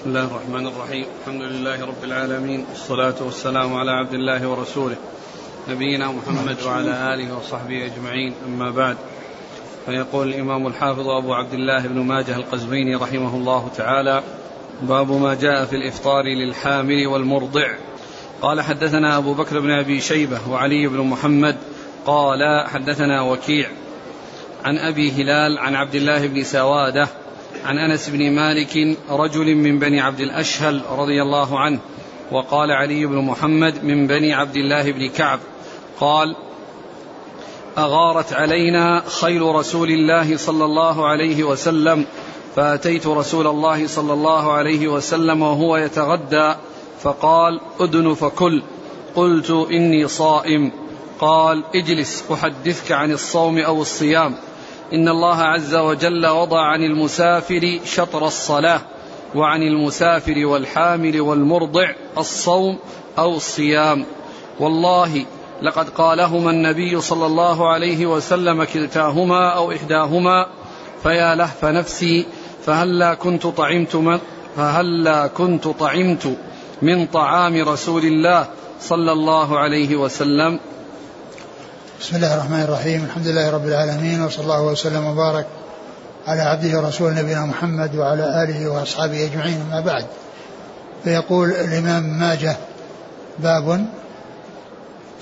بسم الله الرحمن الرحيم. الحمد لله رب العالمين. والصلاة والسلام على عبد الله ورسوله. نبينا محمد وعلى آله وصحبه أجمعين. أما بعد فيقول الإمام الحافظ أبو عبد الله بن ماجه القزويني رحمه الله تعالى باب ما جاء في الإفطار للحامل والمرضع. قال حدثنا أبو بكر بن أبي شيبة وعلي بن محمد. قال حدثنا وكيع عن أبي هلال عن عبد الله بن سوادة عن أنس بن مالك رجل من بني عبد الأشهل رضي الله عنه وقال علي بن محمد من بني عبد الله بن كعب قال أغارت علينا خيل رسول الله صلى الله عليه وسلم فأتيت رسول الله صلى الله عليه وسلم وهو يتغدى فقال ادن فكل. قلت إني صائم. قال اجلس أحدثك عن الصوم أو الصيام. إن الله عز وجل وضع عن المسافر شطر الصلاة وعن المسافر والحامل والمرضع الصوم أو الصيام. والله لقد قالهما النبي صلى الله عليه وسلم كلتاهما أو إحداهما فيا لهف نفسي فهلا كنت طعمت من فهلا كنت طعمت من طعام رسول الله صلى الله عليه وسلم. بسم الله الرحمن الرحيم. الحمد لله رب العالمين وصلى الله وسلم وبارك على عبده ورسوله نبينا محمد وعلى آله وأصحابه أجمعين أما بعد. فيقول الإمام ماجه باب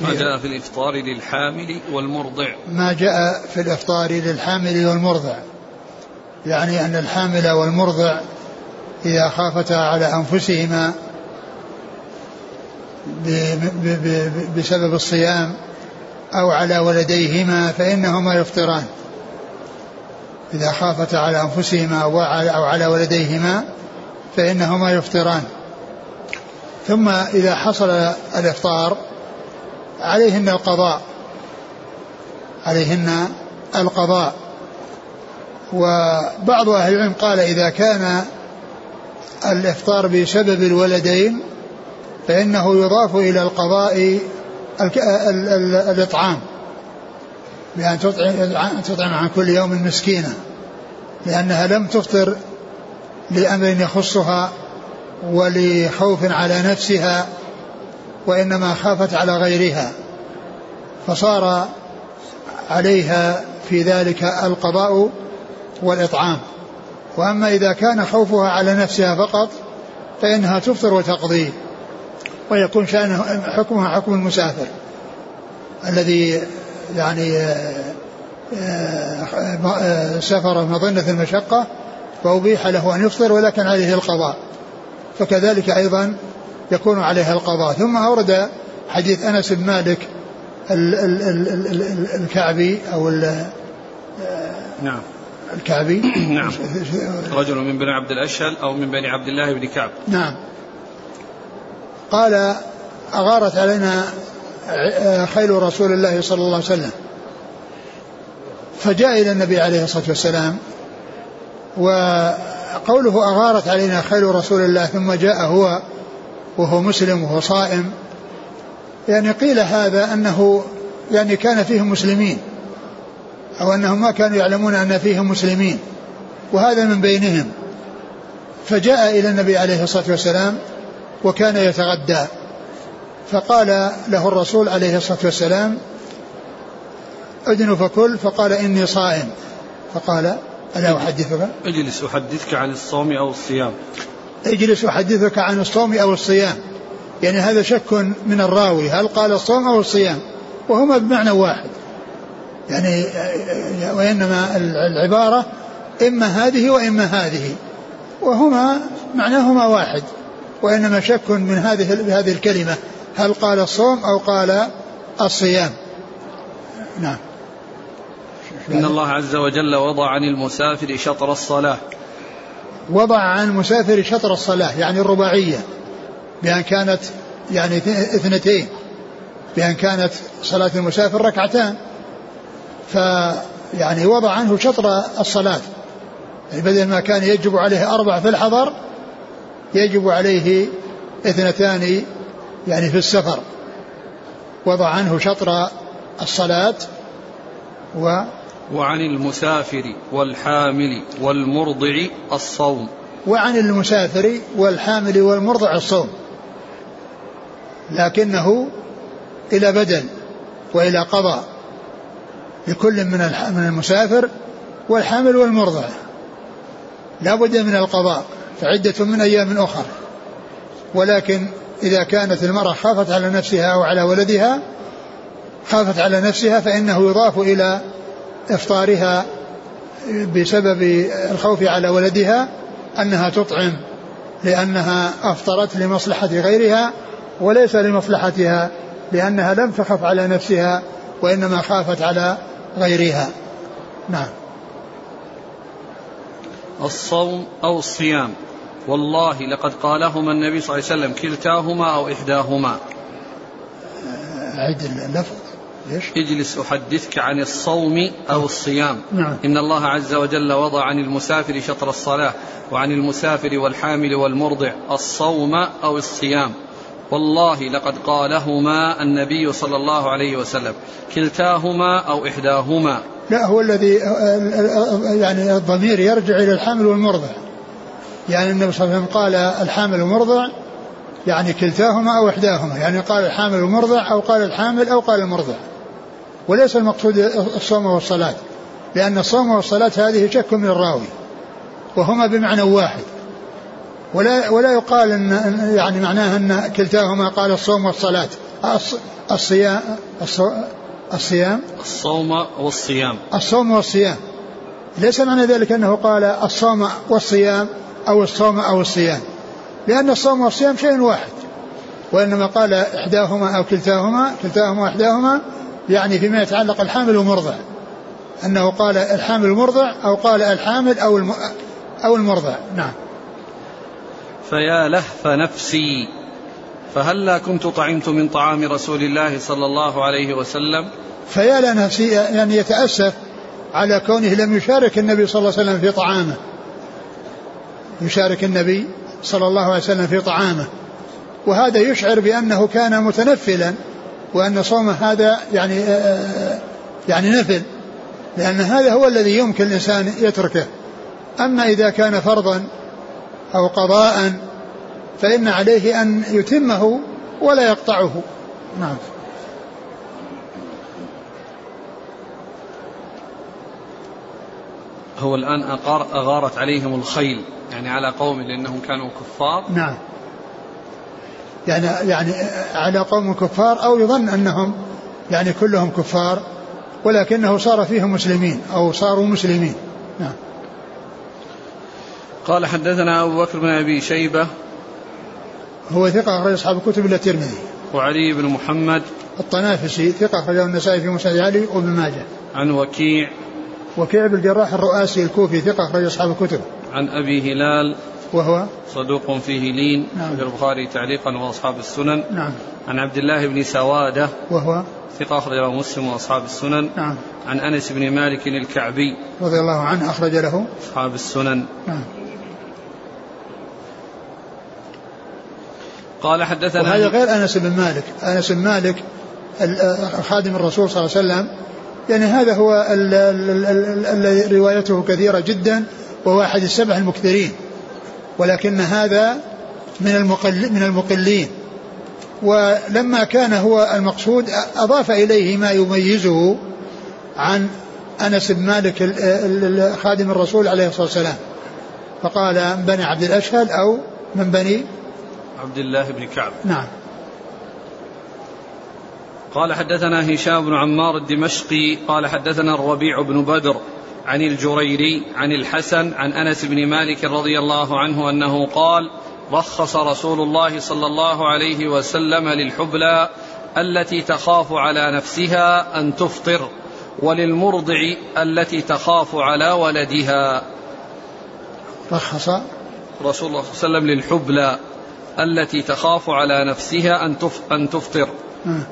ما جاء في الإفطار للحامل والمرضع. ما جاء في الإفطار للحامل والمرضع. يعني أن الحامل والمرضع إذا خافتا على أنفسهما بسبب الصيام أو على ولديهما فإنهما يفطران. إذا خافتا على أنفسهما أو على ولديهما فإنهما يفطران. ثم إذا حصل الإفطار عليهن القضاء. عليهن القضاء. وبعض أهل العلم قال إذا كان الإفطار بسبب الولدين فإنه يضاف إلى القضاء الإطعام. بأن تطعم, عن كل يوم مسكينا. لأنها لم تفطر لأمر يخصها ولخوف على نفسها وإنما خافت على غيرها. فصار عليها في ذلك القضاء والإطعام. وأما إذا كان خوفها على نفسها فقط فإنها تفطر وتقضي. ويكون شأنه حكمها حكم المسافر الذي يعني آه، آه، سافر مظنة المشقة فأبيح له أن يفطر ولكن عليه القضاء. فكذلك أيضا يكون عليها القضاء. ثم أورد حديث أنس بن مالك الكعبي أو نعم. الكعبي. نعم. رجل من بني عبد الأشهل أو من بني عبد الله بن كعب. نعم. قال أغارت علينا خيل رسول الله صلى الله عليه وسلم. فجاء إلى النبي عليه الصلاة والسلام وقوله أغارت علينا خيل رسول الله ثم جاء هو وهو مسلم وهو صائم. يعني قيل هذا أنه يعني كان فيهم مسلمين أو أنهم ما كانوا يعلمون أن فيهم مسلمين وهذا من بينهم. فجاء إلى النبي عليه الصلاة والسلام وكان يتغدى. فقال له الرسول عليه الصلاة والسلام ادن فكل. فقال إني صائم. فقال ألا أحدثك؟ أجلس أحدثك عن الصوم أو الصيام. أجلس أحدثك عن الصوم أو الصيام. يعني هذا شك من الراوي. هل قال الصوم أو الصيام؟ وهما بمعنى واحد. يعني وإنما العبارة إما هذه وإما هذه. وهما معناهما واحد. وإنما شك من هذه بهذه الكلمة. هل قال الصوم أو قال الصيام؟ نعم. إن الله عز وجل وضع عن المسافر شطر الصلاة. وضع عن المسافر شطر الصلاة يعني الرباعية بأن كانت يعني اثنتين بأن كانت صلاة المسافر ركعتان. فيعني وضع عنه شطر الصلاة. يعني بدل ما كان يجب عليه أربع في الحضر يجب عليه اثنتان يعني في السفر. وضع عنه شطر الصلاة و وعن المسافر والحامل والمرضع الصوم. وعن المسافر والحامل والمرضع الصوم. لكنه إلى بدل وإلى قضاء لكل من من المسافر والحامل والمرضع. لا بد من القضاء. فعدة من أيام أخر. ولكن إذا كانت المرأة خافت على نفسها أو على ولدها خافت على نفسها فإنه يضاف إلى إفطارها بسبب الخوف على ولدها أنها تطعم لأنها أفطرت لمصلحة غيرها وليس لمصلحتها لأنها لم تخف على نفسها وإنما خافت على غيرها. نعم. الصوم أو الصيام. والله لقد قالهما النبي صلى الله عليه وسلم كلتاهما أو إحداهما. أعد اللفظ ليش؟ اجلس أحدثك عن الصوم أو الصيام. نعم. إن الله عز وجل وضع عن المسافر شطر الصلاة وعن المسافر والحامل والمرضع الصوم أو الصيام. والله لقد قالهما النبي صلى الله عليه وسلم كلتاهما أو إحداهما. لا هو الذي يعني الضمير يرجع إلى الحامل والمرضع. يعني النبي صلى الله عليه وسلم قال الحامل والمرضع يعني كلتاهما أو إحداهما يعني قال الحامل والمرضع أو قال الحامل أو قال المرضع وليس المقصود الصوم والصلاة لأن الصوم والصلاة هذه شك من الراوي وهما بمعنى واحد. ولا ولا يقال إن يعني معناه إن كلتاهما قال الصوم والصلاة. الصيام الصيام؟ الصوم والصيام. الصوم والصيام. ليس معنى ذلك أنه قال الصوم والصيام. أو الصوم أو الصيام. لأن الصوم والصيام شيء واحد. وإنما قال إحداهما أو كلتاهما كلتاهما وإحداهما يعني فيما يتعلق الحامل والمرضع. أنه قال الحامل المرضع أو قال الحامل أو أو المرضع. نعم. فيا لهف نفسي فهلا كنت طعمت من طعام رسول الله صلى الله عليه وسلم؟ فيا لنفسي يعني يتأسف على كونه لم يشارك النبي صلى الله عليه وسلم في طعامه. يشارك النبي صلى الله عليه وسلم في طعامه. وهذا يشعر بأنه كان متنفلا وأن صومه هذا يعني يعني نفل. لأن هذا هو الذي يمكن الإنسان يتركه. أما إذا كان فرضا أو قضاء فإن عليه أن يتمه ولا يقطعه. نعم. هو الآن أغار أغارت عليهم الخيل يعني على قوم لأنهم كانوا كفار. نعم. يعني يعني على قوم كفار أو يظن أنهم يعني كلهم كفار ولكنه صار فيهم مسلمين أو صاروا مسلمين. نعم. قال حدثنا أبو بكر بن أبي شيبة. هو ثقة أخرج أصحاب الكتب إلا الترمذي. وعلي بن محمد. الطنافسي ثقة أخرجه النسائي في مسند علي وابن ماجه. عن وكيع وكيع بن الجراح الرؤاسي الكوفي ثقة أخرج أصحاب الكتب. عن أبي هلال وهو؟ صدوق فيه لين نعم. في البخاري تعليقا وأصحاب السنن. نعم. عن عبد الله بن سوادة وهو؟ ثقة أخرجه مسلم وأصحاب السنن. نعم. عن أنس بن مالك الكعبي رضي الله عنه أخرج له؟ أصحاب السنن. نعم. قال حدثنا وهذا غير أنس بن مالك، أنس بن مالك خادم الرسول صلى الله عليه وسلم يعني هذا هو الذي روايته كثيرة جدا وهو أحد السبع المكثرين. ولكن هذا من المقل من المقلين. ولما كان هو المقصود أضاف إليه ما يميزه عن أنس بن مالك خادم الرسول عليه الصلاة والسلام. فقال من بني عبد الأشهل أو من بني عبد الله بن كعب. نعم. قال حدثنا هشام بن عمار الدمشقي قال حدثنا الربيع بن بدر عن الجريري عن الحسن عن أنس بن مالك رضي الله عنه أنه قال رخص رسول الله صلى الله عليه وسلم للحبلى التي تخاف على نفسها أن تفطر وللمرضع التي تخاف على ولدها. رخص رسول الله صلى الله عليه وسلم للحبلى التي تخاف على نفسها أن تفطر.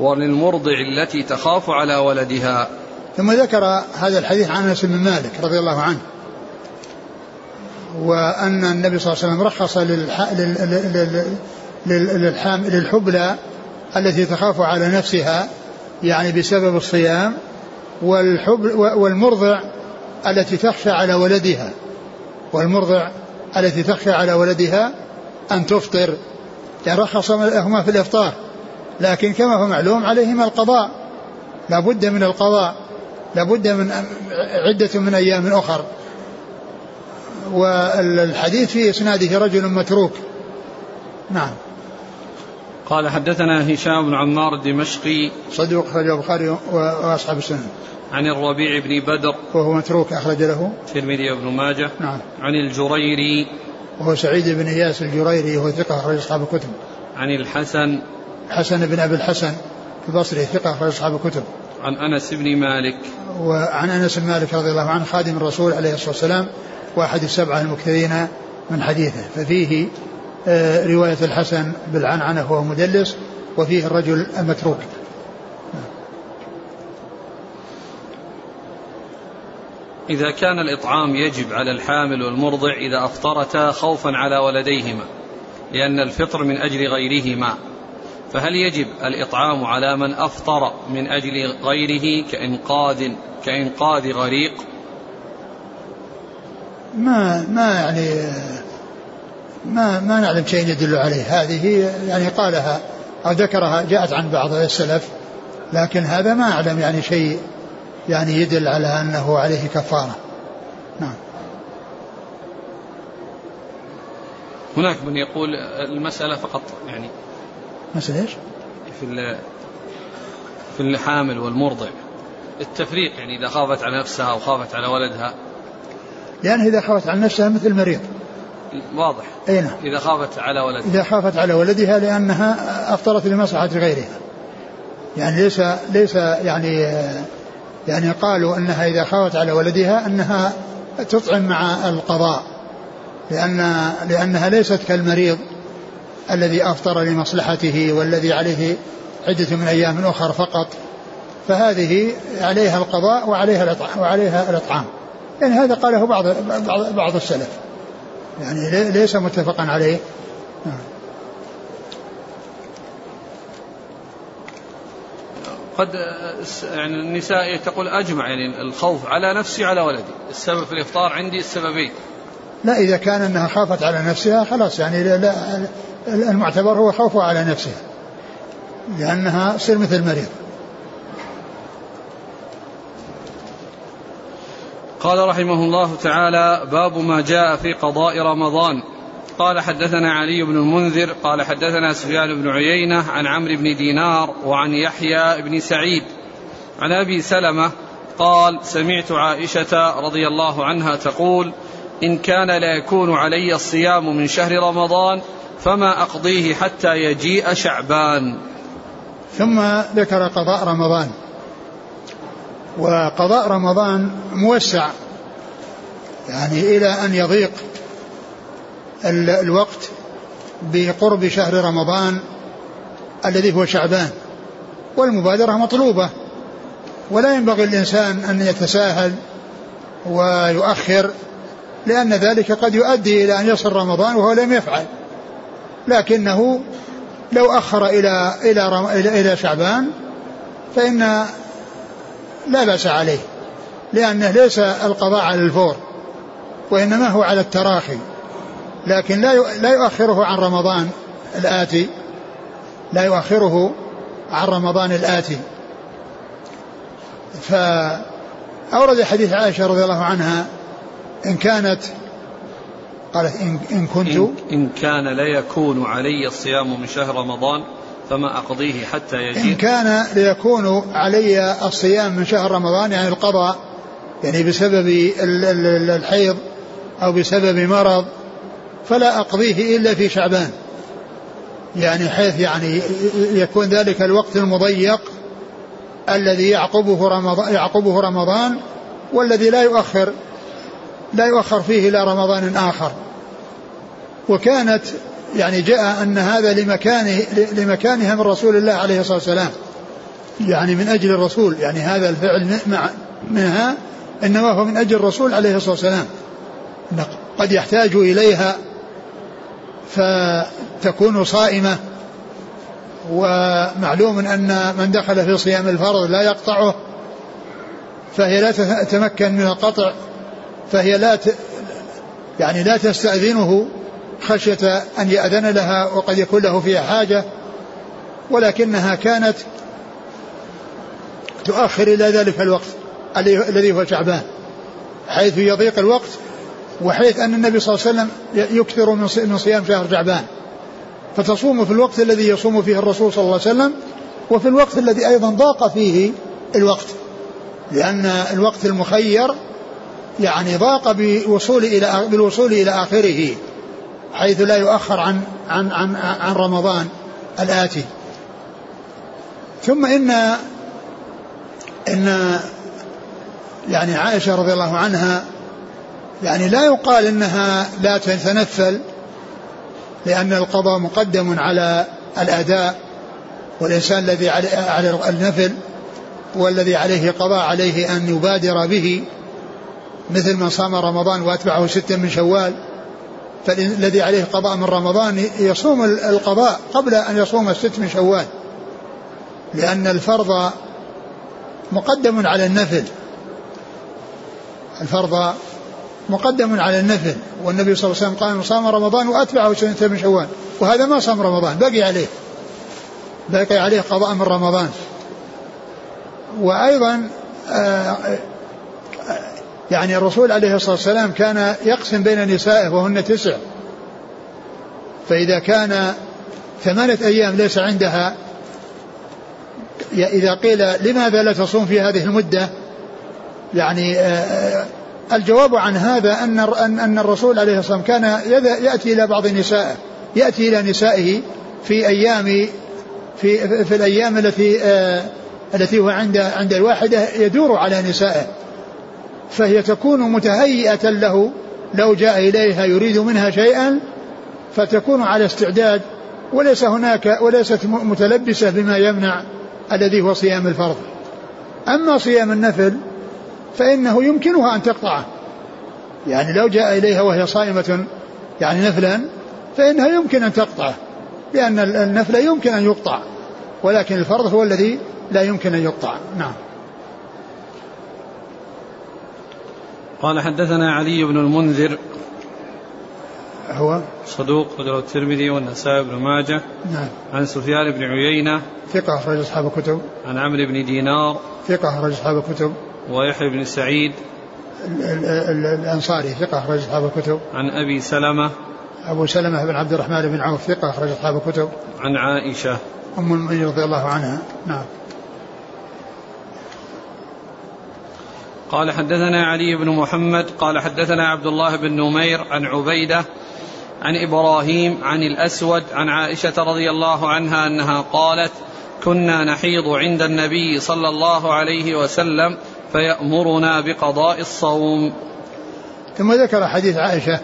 وللمرضع التي تخاف على ولدها. ثم ذكر هذا الحديث عن أنس بن مالك رضي الله عنه وأن النبي صلى الله عليه وسلم رخص للح... للحام... للحبلى التي تخاف على نفسها يعني بسبب الصيام والحبل والمرضع التي تخشى على ولدها. والمرضع التي تخشى على ولدها أن تفطر. يعني رخص لهما في الإفطار. لكن كما هو معلوم عليهما القضاء. لا بد من القضاء. لا بد من عدة من أيام أخر. والحديث في إسناده رجل متروك. نعم. قال حدثنا هشام بن عمار الدمشقي. صدوق أخرجه البخاري وأصحاب السنن عن الربيع بن بدر. وهو متروك أخرج له. الترمذي وابن ماجه. نعم. عن الجريري. وهو سعيد بن إياس الجريري وهو ثقة أخرج أصحاب الكتب. عن الحسن. حسن بن أبي الحسن البصري ثقة أخرج أصحاب الكتب. عن أنس بن مالك. وعن أنس بن مالك رضي الله عنه خادم الرسول عليه الصلاة والسلام وأحد السبعة المكثرين من حديثه. ففيه آه، رواية الحسن بالعنعنة وهو مدلس وفيه الرجل المتروك. إذا كان الإطعام يجب على الحامل والمرضع إذا أفطرتا خوفا على ولديهما لأن الفطر من أجل غيرهما. فهل يجب الإطعام على من أفطر من أجل غيره كإنقاذ كإنقاذ غريق؟ ما ما يعني ما ما نعلم شيء يدل عليه. هذه يعني قالها أو ذكرها جاءت عن بعض السلف لكن هذا ما أعلم يعني شيء يعني يدل على أنه عليه كفارة. نعم. هناك من يقول المسألة فقط يعني مسألة إيش؟ في في الحامل والمرضع. التفريق يعني إذا خافت على نفسها أو خافت على ولدها. لأن إذا خافت على نفسها مثل المريض. واضح. أي نعم. إذا خافت على ولدها. إذا خافت على ولدها لأنها أفطرت لمصلحة غيرها. يعني ليس ليس يعني يعني قالوا أنها إذا خافت على ولدها أنها تطعم مع القضاء. لأن لأنها ليست كالمريض. الذي أفطر لمصلحته والذي عليه عدة من أيام أخر فقط فهذه عليها القضاء وعليها الإطعام وعليها الإطعام. يعني هذا قاله بعض بعض, بعض السلف. يعني ليس متفقا عليه. قد يعني النساء تقول أجمع يعني الخوف على نفسي على ولدي. السبب في الإفطار عندي السببين. لا إذا كان أنها خافت على نفسها خلاص يعني لا, لا المعتبر هو خوفها على نفسها لأنها تصير مثل المريض. قال رحمه الله تعالى باب ما جاء في قضاء رمضان. قال حدثنا علي بن المنذر قال حدثنا سفيان بن عيينة عن عمرو بن دينار وعن يحيى بن سعيد. عن أبي سلمة قال سمعت عائشة رضي الله عنها تقول إن كان لا يكون علي الصيام من شهر رمضان فما أقضيه حتى يجيء شعبان. ثم ذكر قضاء رمضان. وقضاء رمضان موسع يعني إلى أن يضيق الوقت بقرب شهر رمضان الذي هو شعبان. والمبادرة مطلوبة ولا ينبغي الإنسان أن يتساهل ويؤخر لأن ذلك قد يؤدي إلى أن يصل رمضان وهو لم يفعل. لكنه لو أخر إلى إلى إلى, إلى شعبان فإن لا بأس عليه لأنه ليس القضاء على الفور وإنما هو على التراخي لكن لا لا يؤخره عن رمضان الآتي لا يؤخره عن رمضان الآتي. فأورد حديث عائشة رضي الله عنها إن كانت قالت إن, إن كنت إن, إن كان لا يكون علي الصيام من شهر رمضان فما أقضيه حتى يجيء. إن كان ليكون علي الصيام من شهر رمضان يعني القضاء يعني بسبب الحيض أو بسبب مرض فلا أقضيه إلا في شعبان. يعني حيث يعني يكون ذلك الوقت المضيق الذي يعقبه رمضان يعقبه رمضان والذي لا يؤخر لا يؤخر فيه إلى رمضان آخر. وكانت يعني جاء أن هذا لمكانه لمكانها من رسول الله عليه الصلاة والسلام. يعني من أجل الرسول يعني هذا الفعل مع منها إنما هو من أجل الرسول عليه الصلاة والسلام. قد يحتاج إليها فتكون صائمة. ومعلوم أن من دخل في صيام الفرض لا يقطعه فهي لا تتمكن من القطع فهي لا يعني لا تستأذنه خشية أن يأذن لها وقد يكون له فيها حاجة ولكنها كانت تؤخر إلى ذلك الوقت الذي هو شعبان حيث يضيق الوقت وحيث أن النبي صلى الله عليه وسلم يكثر من صيام شهر شعبان. فتصوم في الوقت الذي يصوم فيه الرسول صلى الله عليه وسلم وفي الوقت الذي أيضا ضاق فيه الوقت. لأن الوقت المخير يعني ضاق بوصول إلى بالوصول إلى آخره. حيث لا يؤخر عن عن عن عن رمضان الآتي. ثم إن إن يعني عائشة رضي الله عنها يعني لا يقال إنها لا تتنفل لأن القضاء مقدم على الأداء والإنسان الذي على النفل والذي عليه قضاء عليه أن يبادر به مثل من صام رمضان وأتبعه ستا من شوال. فالذي عليه قضاء من رمضان يصوم القضاء قبل أن يصوم الست من شوال. لأن الفرض مقدم على النفل. الفرض مقدم على النفل. والنبي صلى الله عليه وسلم قال صام رمضان وأتبعه سنة من شوال. وهذا ما صام رمضان بقي عليه. بقي عليه قضاء من رمضان. وأيضا آه، يعني الرسول عليه الصلاة والسلام كان يقسم بين نسائه وهن تسع. فإذا كان ثمانية أيام ليس عندها إذا قيل لماذا لا تصوم في هذه المدة؟ يعني آه، آه، الجواب عن هذا أن أن الرسول عليه الصلاة والسلام كان يأتي إلى بعض نسائه يأتي إلى نسائه في أيام في في الأيام التي آه التي هو عند عند الواحدة يدور على نسائه. فهي تكون متهيئة له لو جاء إليها يريد منها شيئا فتكون على استعداد وليس هناك وليست متلبسة بما يمنع الذي هو صيام الفرض. أما صيام النفل فإنه يمكنها أن تقطعه. يعني لو جاء إليها وهي صائمة يعني نفلا فإنها يمكن أن تقطعه لأن النفل يمكن أن يقطع ولكن الفرض هو الذي لا يمكن أن يقطع. نعم. قال حدثنا علي بن المنذر. هو؟ صدوق خرجه الترمذي والنسائي بن ماجه. نعم. عن سفيان بن عيينة. ثقة أخرج أصحاب الكتب. عن عمرو بن دينار. ثقة أخرج أصحاب الكتب. ويحيى بن سعيد. الأنصاري ثقة أخرج أصحاب الكتب. عن أبي سلمة. أبو سلمة بن عبد الرحمن بن عوف ثقة أخرج أصحاب الكتب. عن عائشة. أم المؤمنين رضي الله عنها. نعم. قال حدثنا علي بن محمد قال حدثنا عبد الله بن نمير عن عبيدة عن إبراهيم عن الأسود عن عائشة رضي الله عنها أنها قالت كنا نحيض عند النبي صلى الله عليه وسلم فيأمرنا بقضاء الصوم. ثم ذكر حديث عائشة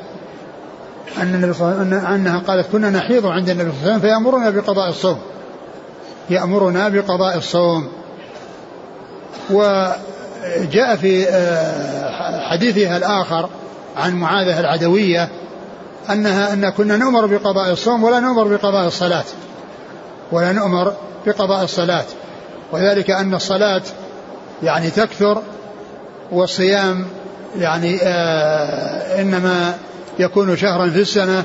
أن النبي صلى الله عليه أنها قالت كنا نحيض عند النبي صلى الله عليه وسلم فيأمرنا بقضاء الصوم. يأمرنا بقضاء الصوم. وجاء في آه، حديثها الآخر عن معاذة العدوية أنها أن كنا نؤمر بقضاء الصوم ولا نؤمر بقضاء الصلاة. ولا نؤمر بقضاء الصلاة. وذلك أن الصلاة يعني تكثر والصيام يعني آه إنما يكون شهرا في السنة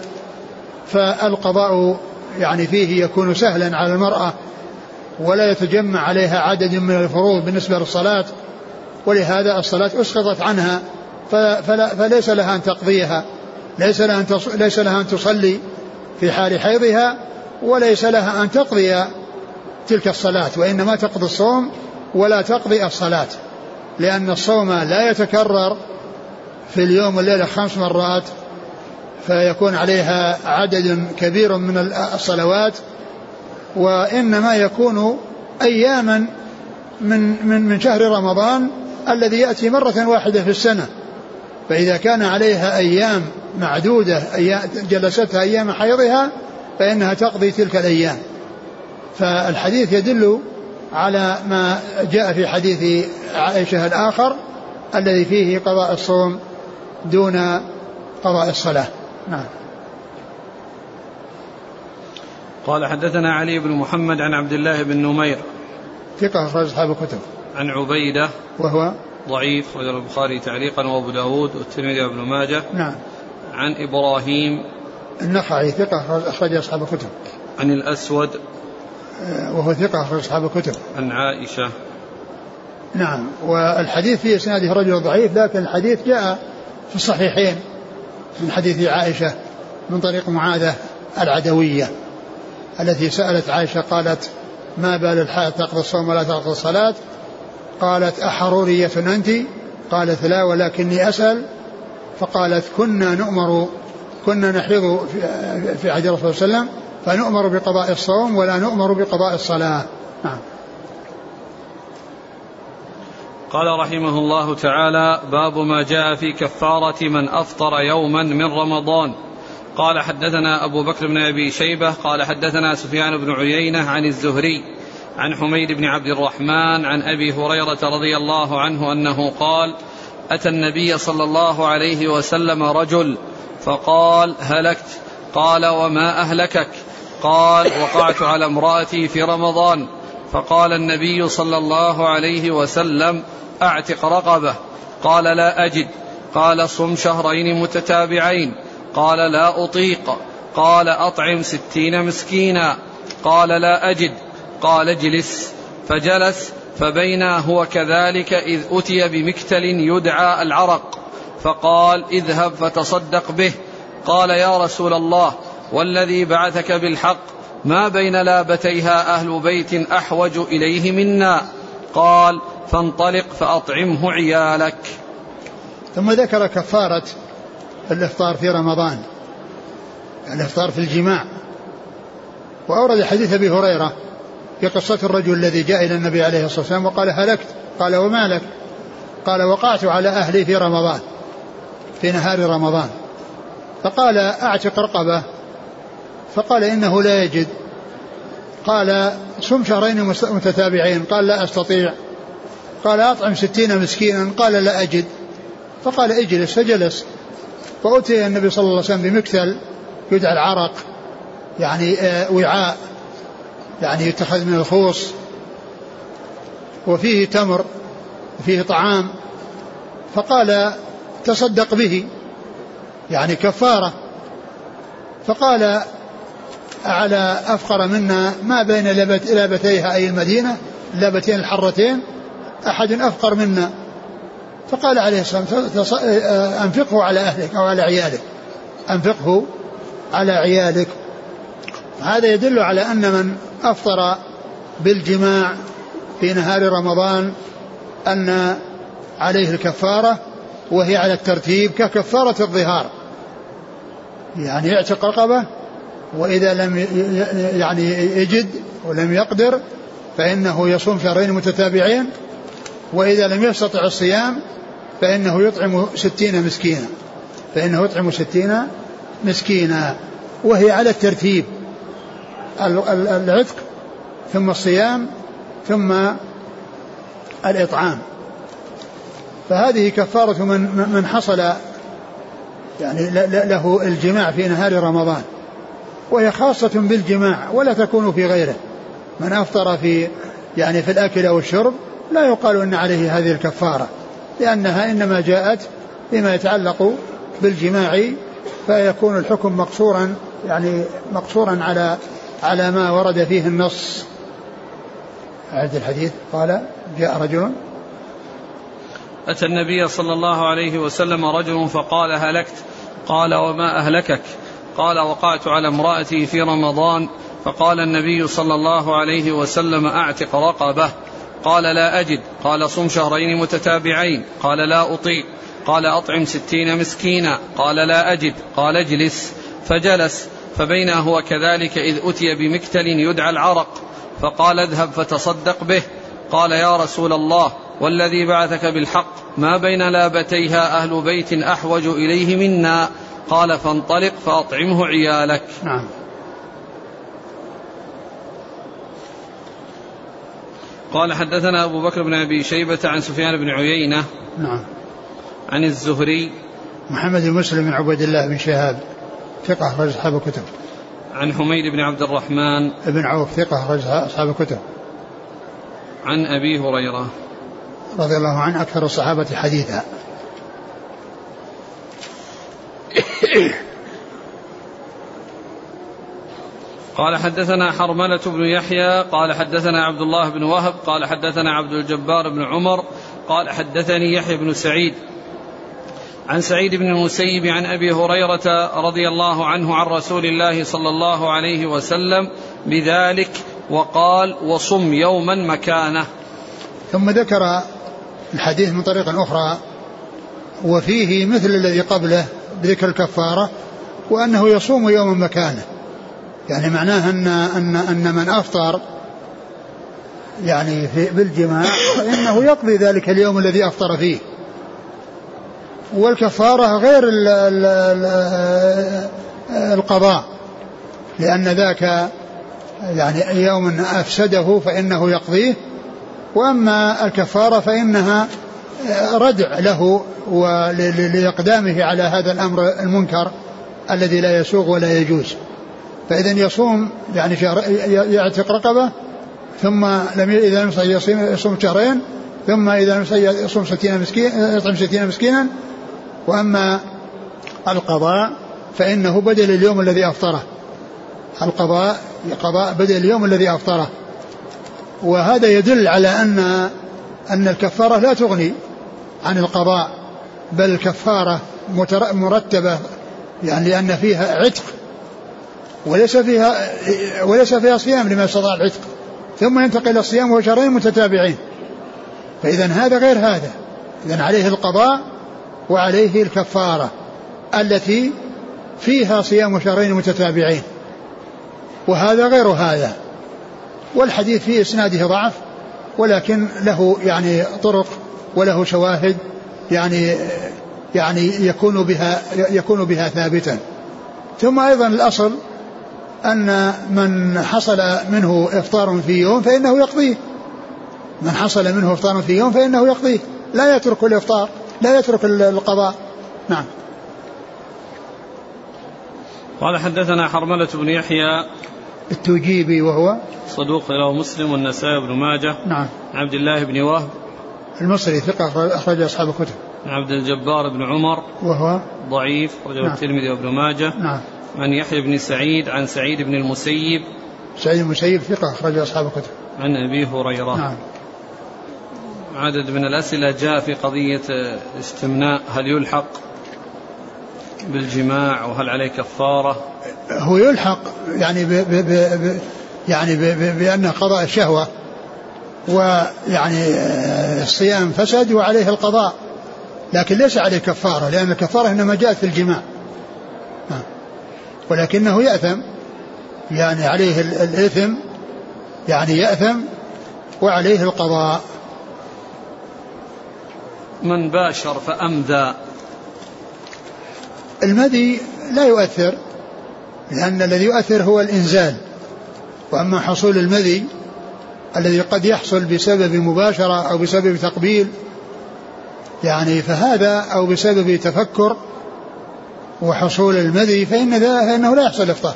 فالقضاء يعني فيه يكون سهلا على المرأة ولا يتجمع عليها عدد من الفروض بالنسبة للصلاة. ولهذا الصلاة أسقطت عنها. فلا فليس لها أن تقضيها. ليس لها أن ليس لها أن تصلي في حال حيضها وليس لها أن تقضي تلك الصلاة وإنما تقضي الصوم ولا تقضي الصلاة. لأن الصوم لا يتكرر في اليوم والليلة خمس مرات فيكون عليها عدد كبير من الصلوات وإنما يكون أياما من من من شهر رمضان الذي يأتي مرة واحدة في السنة. فإذا كان عليها أيام معدودة جلستها أيام حيضها فإنها تقضي تلك الأيام. فالحديث يدل على ما جاء في حديث عائشة الآخر الذي فيه قضاء الصوم دون قضاء الصلاة. نعم. قال حدثنا علي بن محمد عن عبد الله بن نمير. ثقة أخرج أصحاب الكتب. عن عبيدة. وهو ضعيف وجر البخاري تعليقا وأبو داود والترمذي وابن ماجه. نعم. عن إبراهيم. النخعي ثقة أخرج أصحاب الكتب. عن الأسود. آه، وهو ثقة أخرج أصحاب الكتب. عن عائشة. نعم. والحديث في إسناده رجل ضعيف لكن الحديث جاء في الصحيحين. من حديث عائشة من طريق معاذة العدوية التي سألت عائشة قالت ما بال الحائط تقضي الصوم ولا تقضي الصلاة؟ قالت أحرورية أنت؟ قالت لا ولكني أسأل. فقالت كنا نؤمر كنا نحيض في عهد الرسول صلى الله عليه وسلم فنؤمر بقضاء الصوم ولا نؤمر بقضاء الصلاة. نعم. قال رحمه الله تعالى باب ما جاء في كفارة من أفطر يوما من رمضان. قال حدثنا أبو بكر بن أبي شيبة قال حدثنا سفيان بن عيينة عن الزهري عن حميد بن عبد الرحمن عن أبي هريرة رضي الله عنه أنه قال أتى النبي صلى الله عليه وسلم رجل فقال هلكت. قال وما أهلكك؟ قال وقعت على امرأتي في رمضان. فقال النبي صلى الله عليه وسلم أعتق رقبة. قال لا أجد. قال صم شهرين متتابعين. قال لا أطيق. قال أطعم ستين مسكينا. قال لا أجد. قال اجلس. فجلس. فبينا هو كذلك إذ أتي بمكتل يدعى العرق. فقال اذهب فتصدق به. قال يا رسول الله والذي بعثك بالحق ما بين لابتيها أهل بيت أحوج إليه منا؟ قال فانطلق فأطعمه عيالك. ثم ذكر كفارة الإفطار في رمضان الإفطار في الجماع. وأورد حديث أبي هريرة في قصة الرجل الذي جاء إلى النبي عليه الصلاة والسلام وقال هلكت؟ قال وما لك. قال وقعت على أهلي في رمضان في نهار رمضان. فقال أعتق رقبة. فقال إنه لا يجد. قال صم شهرين متتابعين. قال لا أستطيع. قال أطعم ستين مسكينا. قال لا أجد. فقال اجلس. فجلس. فأتي النبي صلى الله عليه وسلم بمكتل يدعى العرق يعني آه، وعاء. يعني يتخذ من الخوص وفيه تمر وفيه طعام فقال تصدق به يعني كفارة فقال على أفقر منا ما بين لابتيها أي المدينة اللابتين الحرتين أحد أفقر منا فقال عليه الصلاة والسلام أنفقه على أهلك أو على عيالك أنفقه على عيالك هذا يدل على أن من أفطر بالجماع في نهار رمضان أن عليه الكفارة وهي على الترتيب ككفارة الظهار. يعني يعتق رقبة وإذا لم يعني يجد ولم يقدر فإنه يصوم شهرين متتابعين وإذا لم يستطع الصيام فإنه يطعم ستين مسكينا فإنه يطعم ستين مسكينا وهي على الترتيب. العتق ثم الصيام ثم الإطعام. فهذه كفارة من من حصل يعني له الجماع في نهار رمضان. وهي خاصة بالجماع ولا تكون في غيره. من أفطر في يعني في الأكل أو الشرب لا يقال أن عليه هذه الكفارة لأنها إنما جاءت فيما يتعلق بالجماع فيكون الحكم مقصورا يعني مقصورا على على ما ورد فيه النص. أعد الحديث. قال جاء رجل أتى النبي صلى الله عليه وسلم رجل فقال هلكت؟ قال وما أهلكك؟ قال وقعت على امرأتي في رمضان. فقال النبي صلى الله عليه وسلم أعتق رقبة. قال لا أجد. قال صم شهرين متتابعين. قال لا أطيق قال أطعم ستين مسكينا. قال لا أجد. قال اجلس. فجلس. فبينا هو كذلك إذ أتي بمكتل يدعى العرق فقال اذهب فتصدق به. قال يا رسول الله والذي بعثك بالحق ما بين لابتيها أهل بيت أحوج إليه منا؟ قال فانطلق فأطعمه عيالك. نعم. قال حدثنا أبو بكر بن أبي شيبة عن سفيان بن عيينة نعم. عن الزهري محمد بن مسلم بن عبد الله بن شهاب. ثقة أخرج أصحاب الكتب. عن حميد بن عبد الرحمن. بن عوف ثقة أخرج أصحاب الكتب. عن أبي هريرة. رضي الله عنه أكثر الصحابة حديثا. قال حدثنا حرملة بن يحيى قال حدثنا عبد الله بن وهب قال حدثنا عبد الجبار بن عمر قال حدثني يحيى بن سعيد. عن سعيد بن المسيب عن أبي هريرة رضي الله عنه عن رسول الله صلى الله عليه وسلم بذلك وقال وصم يوما مكانه. ثم ذكر الحديث من طريق أخرى وفيه مثل الذي قبله بذكر الكفارة وأنه يصوم يوما مكانه. يعني معناه ان ان أن من أفطر يعني في بالجماع فإنه يقضي ذلك اليوم الذي أفطر فيه. والكفارة غير ال ال ال القضاء لأن ذاك يعني يوم أفسده فإنه يقضيه وأما الكفارة فإنها ردع له ولإقدامه على هذا الأمر المنكر الذي لا يسوغ ولا يجوز. فإذا يصوم يعني شهر يعتق رقبة ثم لم إذا لم يصوم شهرين ثم إذا لم يصوم ستين مسكين يطعم ستين مسكينا وأما القضاء فإنه بدل اليوم الذي أفطره. القضاء قضاء بدل اليوم الذي أفطره. وهذا يدل على أن أن الكفارة لا تغني عن القضاء بل الكفارة مرتبة يعني لأن فيها عتق وليس فيها وليس فيها صيام لما استطاع العتق. ثم ينتقل إلى الصيام وهو شهرين متتابعين. فاذا هذا غير هذا. اذا عليه القضاء وعليه الكفارة التي فيها صيام شهرين متتابعين. وهذا غير هذا. والحديث في إسناده ضعف ولكن له يعني طرق وله شواهد يعني يعني يكون بها يكون بها ثابتا. ثم أيضا الأصل أن من حصل منه إفطار في يوم فإنه يقضيه. من حصل منه إفطار في يوم فإنه يقضيه. لا يترك الإفطار. لا يترك القضاء. نعم. قال حدثنا حرملة بن يحيى التوجيبي وهو صدوق له مسلم والنسائي بن ماجه. نعم. عبد الله بن وهب. المصري ثقة أخرج أصحاب الكتب. عبد الجبار بن عمر. وهو ضعيف رجل نعم. الترمذي وابن ماجه. نعم. عن يحيى بن سعيد عن سعيد بن المسيب. سعيد المسيب ثقة أخرج أصحاب الكتب. عن أبي هريرة. نعم. عدد من الأسئلة جاء في قضية استمناء هل يلحق بالجماع وهل عليه كفارة؟ هو يلحق يعني ب ب ب يعني ب ب بأن قضاء الشهوة ويعني الصيام فسد وعليه القضاء لكن ليس عليه كفارة لأن الكفارة إنما جاءت في الجماع. ولكنه يأثم يعني عليه الإثم يعني يأثم وعليه القضاء. من باشر فأمدى المدي لا يؤثر لأن الذي يؤثر هو الإنزال. وأما حصول المذي الذي قد يحصل بسبب مباشرة أو بسبب تقبيل يعني فهذا أو بسبب تفكر وحصول المذي فإن فإنه لا يحصل إفطار.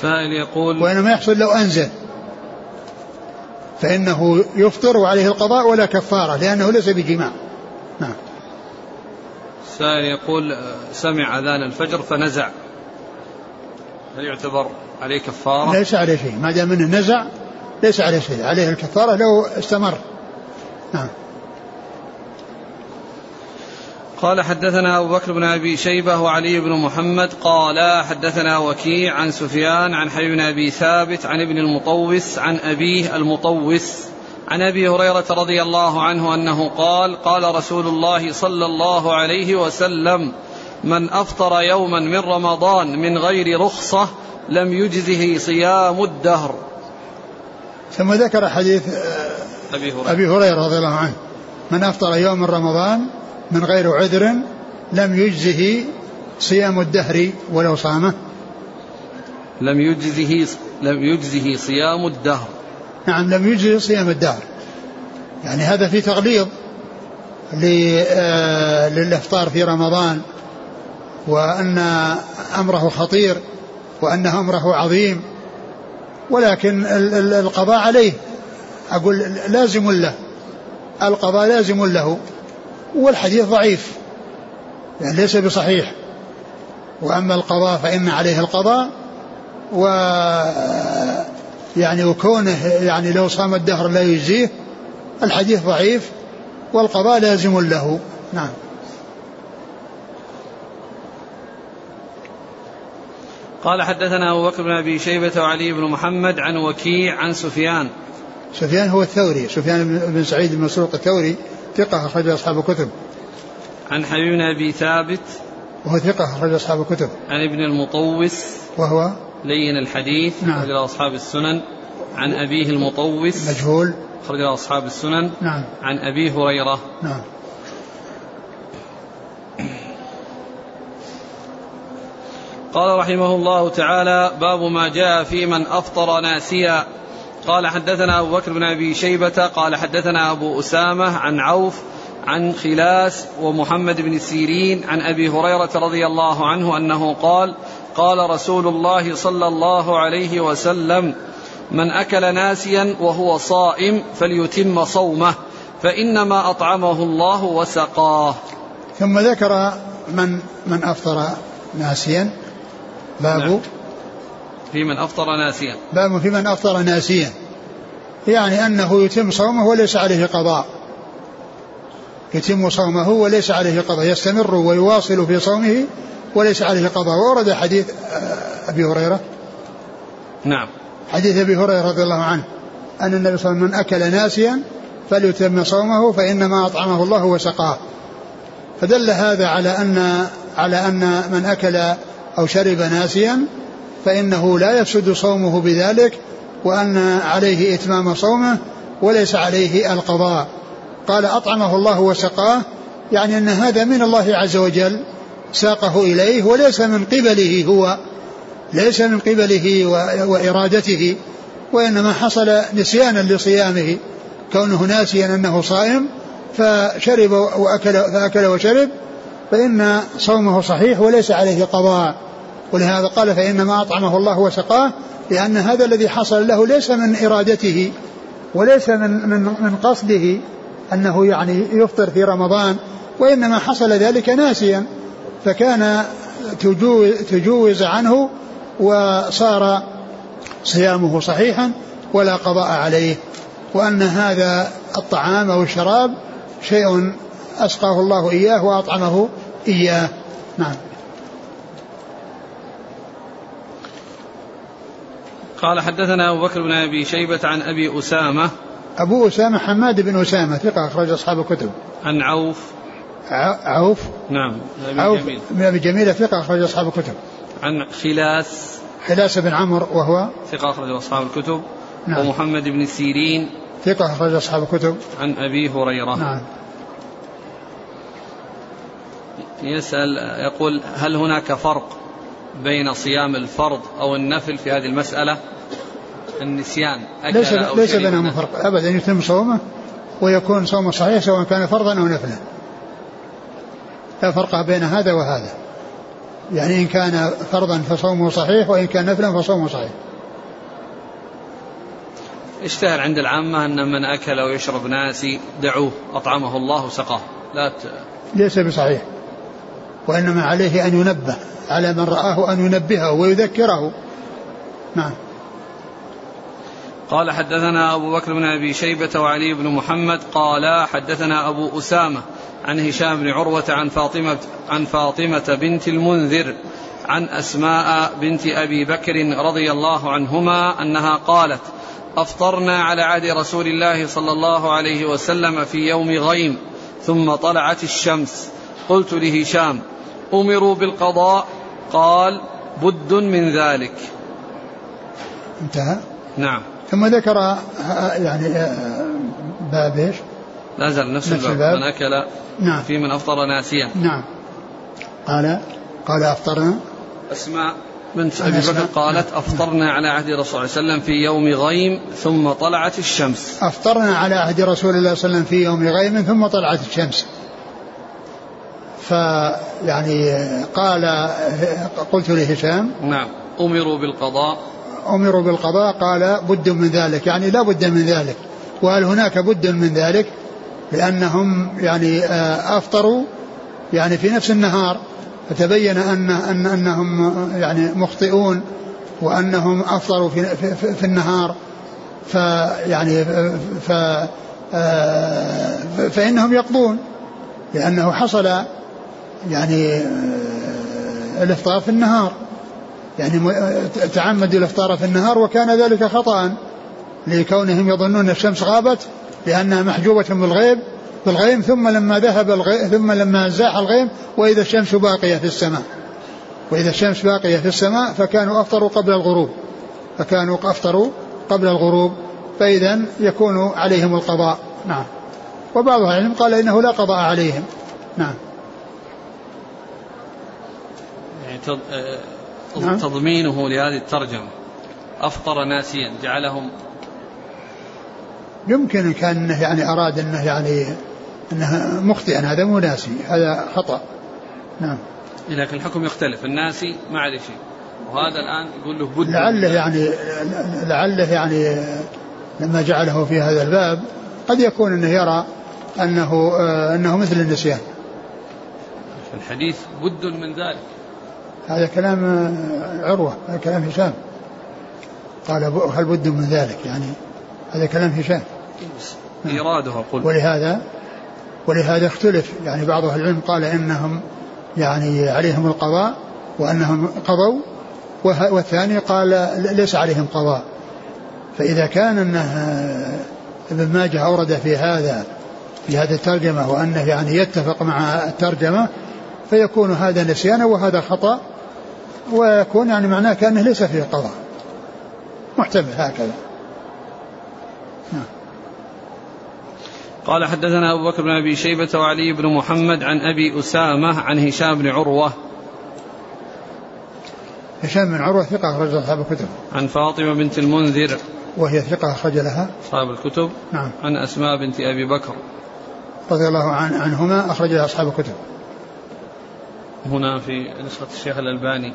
سائل يقول وإنما يحصل لو أنزل. فإنه يفطر وعليه القضاء ولا كفارة لأنه ليس بجماع. نعم. سائل يقول سمع أذان الفجر فنزع. هل يعتبر عليه كفارة؟ ليس عليه شيء. ما دام منه نزع ليس عليه شيء. عليه الكفارة لو استمر. نعم. قال حدثنا أبو بكر بن أبي شيبة وعلي بن محمد قال حدثنا وكيع عن سفيان عن حي بن أبي ثابت عن ابن المطوس عن أبيه المطوس عن أبي هريرة رضي الله عنه أنه قال قال رسول الله صلى الله عليه وسلم من أفطر يوما من رمضان من غير رخصة لم يجزه صيام الدهر. ثم ذكر حديث أبي هريرة, أبي هريرة رضي الله عنه. من أفطر يوم من رمضان من غير عذر لم يجزه صيام الدهر ولو صامه. لم يجزه لم يجزه صيام الدهر. نعم لم يجزه صيام الدهر. يعني هذا في تغليظ آه، للإفطار في رمضان وأن أمره خطير وانه أمره عظيم. ولكن القضاء عليه. أقول لازم له. القضاء لازم له. والحديث ضعيف يعني ليس بصحيح. وأما القضاء فإن عليه القضاء و يعني وكونه يعني لو صام الدهر لا يجزيه الحديث ضعيف والقضاء لازم له. نعم. قال حدثنا أبو بكر بن أبي شيبة وعلي بن محمد عن وكيع عن سفيان. سفيان هو الثوري سفيان بن سعيد بن مسروق الثوري. ثقة أخرج أصحاب الكتب. عن حبيب بن أبي ثابت. وهو ثقة أخرج أصحاب الكتب. عن ابن المطوس. وهو لين الحديث. نعم. أخرج أصحاب السنن. عن أبيه المطوس. مجهول. أخرج أصحاب السنن. نعم. عن أبي هريرة. نعم. قال رحمه الله تعالى باب ما جاء في من أفطر ناسيا. قال حدثنا أبو بكر بن أبي شيبة قال حدثنا أبو أسامة عن عوف عن خلاس ومحمد بن سيرين عن أبي هريرة رضي الله عنه أنه قال قال رسول الله صلى الله عليه وسلم من أكل ناسيا وهو صائم فليتم صومه فإنما أطعمه الله وسقاه ثم ذكر من من أفطر ناسيا باب نعم. في من أفطر ناسيا. باب في من أفطر ناسيا. يعني أنه يتم صومه وليس عليه قضاء. يتم صومه وليس عليه قضاء. يستمر ويواصل في صومه وليس عليه قضاء. وورد حديث آه، أبي هريرة. نعم. حديث أبي هريرة رضي الله عنه أن النبي صلى الله عليه وسلم من أكل ناسيا فليتم صومه فإنما أطعمه الله وسقاه. فدل هذا على أن على أن من أكل أو شرب ناسيا فإنه لا يفسد صومه بذلك وأن عليه إتمام صومه وليس عليه القضاء. قال أطعمه الله وسقاه يعني أن هذا من الله عز وجل ساقه إليه وليس من قبله هو ليس من قبله وإرادته وإنما حصل نسيانا لصيامه. كونه ناسيا أنه صائم فشرب وأكل فأكل وشرب فإن صومه صحيح وليس عليه قضاء. ولهذا قال فإنما أطعمه الله وسقاه لأن هذا الذي حصل له ليس من إرادته وليس من من من قصده أنه يعني يفطر في رمضان وإنما حصل ذلك ناسيا فكان تجوز عنه وصار صيامه صحيحا ولا قضاء عليه وأن هذا الطعام أو الشراب شيء أسقاه الله إياه وأطعمه إياه. نعم. قال حدثنا أبو بكر بن أبي شيبة عن أبي أسامة أبو أسامة حماد بن أسامة ثقة أخرج أصحاب الكتب. عن عوف. عوف؟ نعم عوف جميل. بن أبي جميلة ثقة أخرج أصحاب الكتب. عن خلاس. خلاس بن عمرو وهو؟ ثقة أخرج أصحاب الكتب. نعم. ومحمد بن سيرين. ثقة أخرج أصحاب الكتب. عن أبي هريرة. نعم. يسأل يقول هل هناك فرق بين صيام الفرض أو النفل في هذه المسألة النسيان أكل ليس أو ليس بينهما فرق. أبدا يتم صومه ويكون صومه صحيح سواء كان فرضا أو نفلا. لا فرق بين هذا وهذا. يعني إن كان فرضا فصومه صحيح وإن كان نفلا فصومه صحيح. اشتهر عند العامة أن من أكل ويشرب ناسي دعوه أطعمه الله وسقاه لا ت... ليس بصحيح. وإنما عليه أن ينبه على من رآه أن ينبهه ويذكره. نعم. قال حدثنا أبو بكر بن أبي شيبة وعلي بن محمد قال حدثنا أبو أسامة عن هشام بن عروة عن فاطمة عن فاطمة بنت المنذر عن أسماء بنت أبي بكر رضي الله عنهما أنها قالت أفطرنا على عهد رسول الله صلى الله عليه وسلم في يوم غيم ثم طلعت الشمس. قلت لهشام أمروا بالقضاء قال بد من ذلك. انتهى؟ نعم. ثم ذكر يعني باب إيش؟ لا زال نفس, نفس الباب. من أكل نعم. في من أفطر ناسيا. نعم. قال قال أفطرنا. أسماء بنت أبي بكر قالت نعم. أفطرنا على عهد رسول الله صلى الله عليه وسلم في يوم غيم ثم طلعت الشمس. أفطرنا على عهد رسول الله صلى الله عليه وسلم في يوم غيم ثم طلعت الشمس. فيعني قال قلت لهشام نعم. أمروا بالقضاء. أمروا بالقضاء قال بد من ذلك. يعني لا بد من ذلك. وهل هناك بد من ذلك؟ لأنهم يعني آه، أفطروا يعني في نفس النهار. فتبين أن, أن أنهم يعني مخطئون وأنهم أفطروا في, في, في النهار. فيعني ف آه، فإنهم يقضون لأنه حصل يعني الإفطار في النهار. يعني تعمدوا الإفطار في النهار وكان ذلك خطأ لكونهم يظنون الشمس غابت لأنها محجوبة بالغيب بالغيم ثم لما ذهب الغيم ثم لما زاح الغيم وإذا الشمس باقية في السماء. وإذا الشمس باقية في السماء فكانوا أفطروا قبل الغروب. فكانوا أفطروا قبل الغروب فإذا يكون عليهم القضاء. نعم. وبعض العلم قال إنه لا قضاء عليهم. نعم يعني آه، نعم. تضمينه لهذه الترجمة. أفطر ناسيا جعلهم. يمكن كان يعني أراد أنه يعني أنه مخطئا هذا مو ناسي هذا خطأ. نعم. لكن الحكم يختلف الناسي ما عليه شيء. وهذا الآن يقول له بد لعله يعني لعله يعني لما جعله في هذا الباب قد يكون أنه يرى أنه آه، أنه مثل النسيان. الحديث بد من ذلك. هذا كلام آه، عروة هذا كلام هشام. قال هل بد من ذلك؟ يعني هذا كلام هشام. إيراده أقول ولهذا ولهذا اختلف. يعني بعض أهل العلم قال إنهم يعني عليهم القضاء وأنهم قضوا والثاني قال ليس عليهم قضاء. فإذا كان أنه ابن ماجه أورد في هذا في هذه الترجمة وأنه يعني يتفق مع الترجمة فيكون هذا نسيانا وهذا خطأ. ويكون يعني معناه كأنه ليس فيه قضاء. محتمل هكذا. نعم. قال حدثنا أبو بكر بن أبي شيبة وعلي بن محمد عن أبي أسامة عن هشام بن عروة. هشام بن عروة ثقة أخرج أصحاب الكتب. عن فاطمة بنت المنذر. وهي ثقة أخرج لها. أصحاب الكتب. نعم. عن أسماء بنت أبي بكر. رضي الله عن عنهما أخرج لها أصحاب الكتب. هنا في نسخة الشيخ الألباني.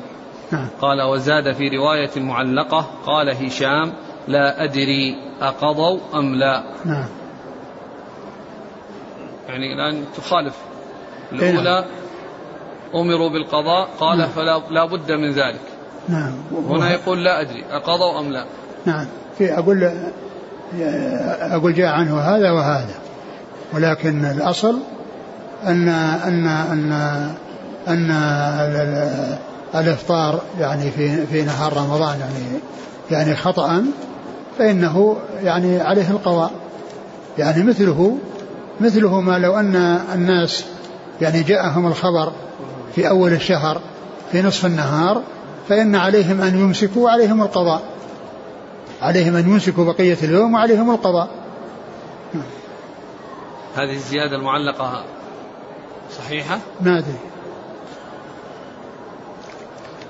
نعم. قال وزاد في رواية معلقة قال هشام لا أدري أقضوا أم لا. نعم. يعني الآن تخالف. الأولى أمروا بالقضاء قال نعم. فلا لا بد من ذلك. نعم. هنا يقول لا أدري أقضوا أم لا. نعم. في أقول أقول جاء عنه هذا وهذا. ولكن الأصل أن أن أن أن الإفطار يعني في في نهار رمضان يعني يعني خطأ فإنه يعني عليه القضاء. يعني مثله مثله ما لو أن الناس يعني جاءهم الخبر في أول الشهر في نصف النهار فإن عليهم أن يمسكوا وعليهم القضاء. عليهم أن يمسكوا بقية اليوم وعليهم القضاء. هذه الزيادة المعلقة صحيحة؟ ما أدري.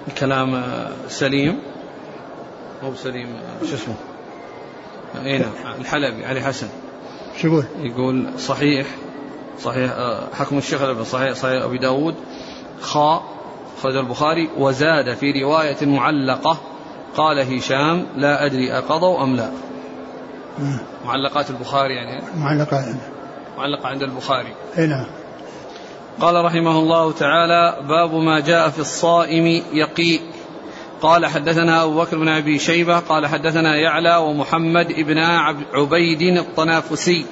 الكلام سليم. مو سليم شو اسمه؟ اي نعم. الحلبي علي حسن. شو يقول؟ يقول صحيح صحيح حكم الشيخ صحيح صحيح أبي داود. خاء خرج البخاري. وزاد في رواية معلقة قال هشام لا أدري أقضوا أم لا. معلقات البخاري يعني. معلقات معلقة عند البخاري. اي نعم. قال رحمه الله تعالى باب ما جاء في الصائم يقي. قال حدثنا أبو بكر بن أبي شيبة قال حدثنا يعلى ومحمد بن عبيد الطنافسي.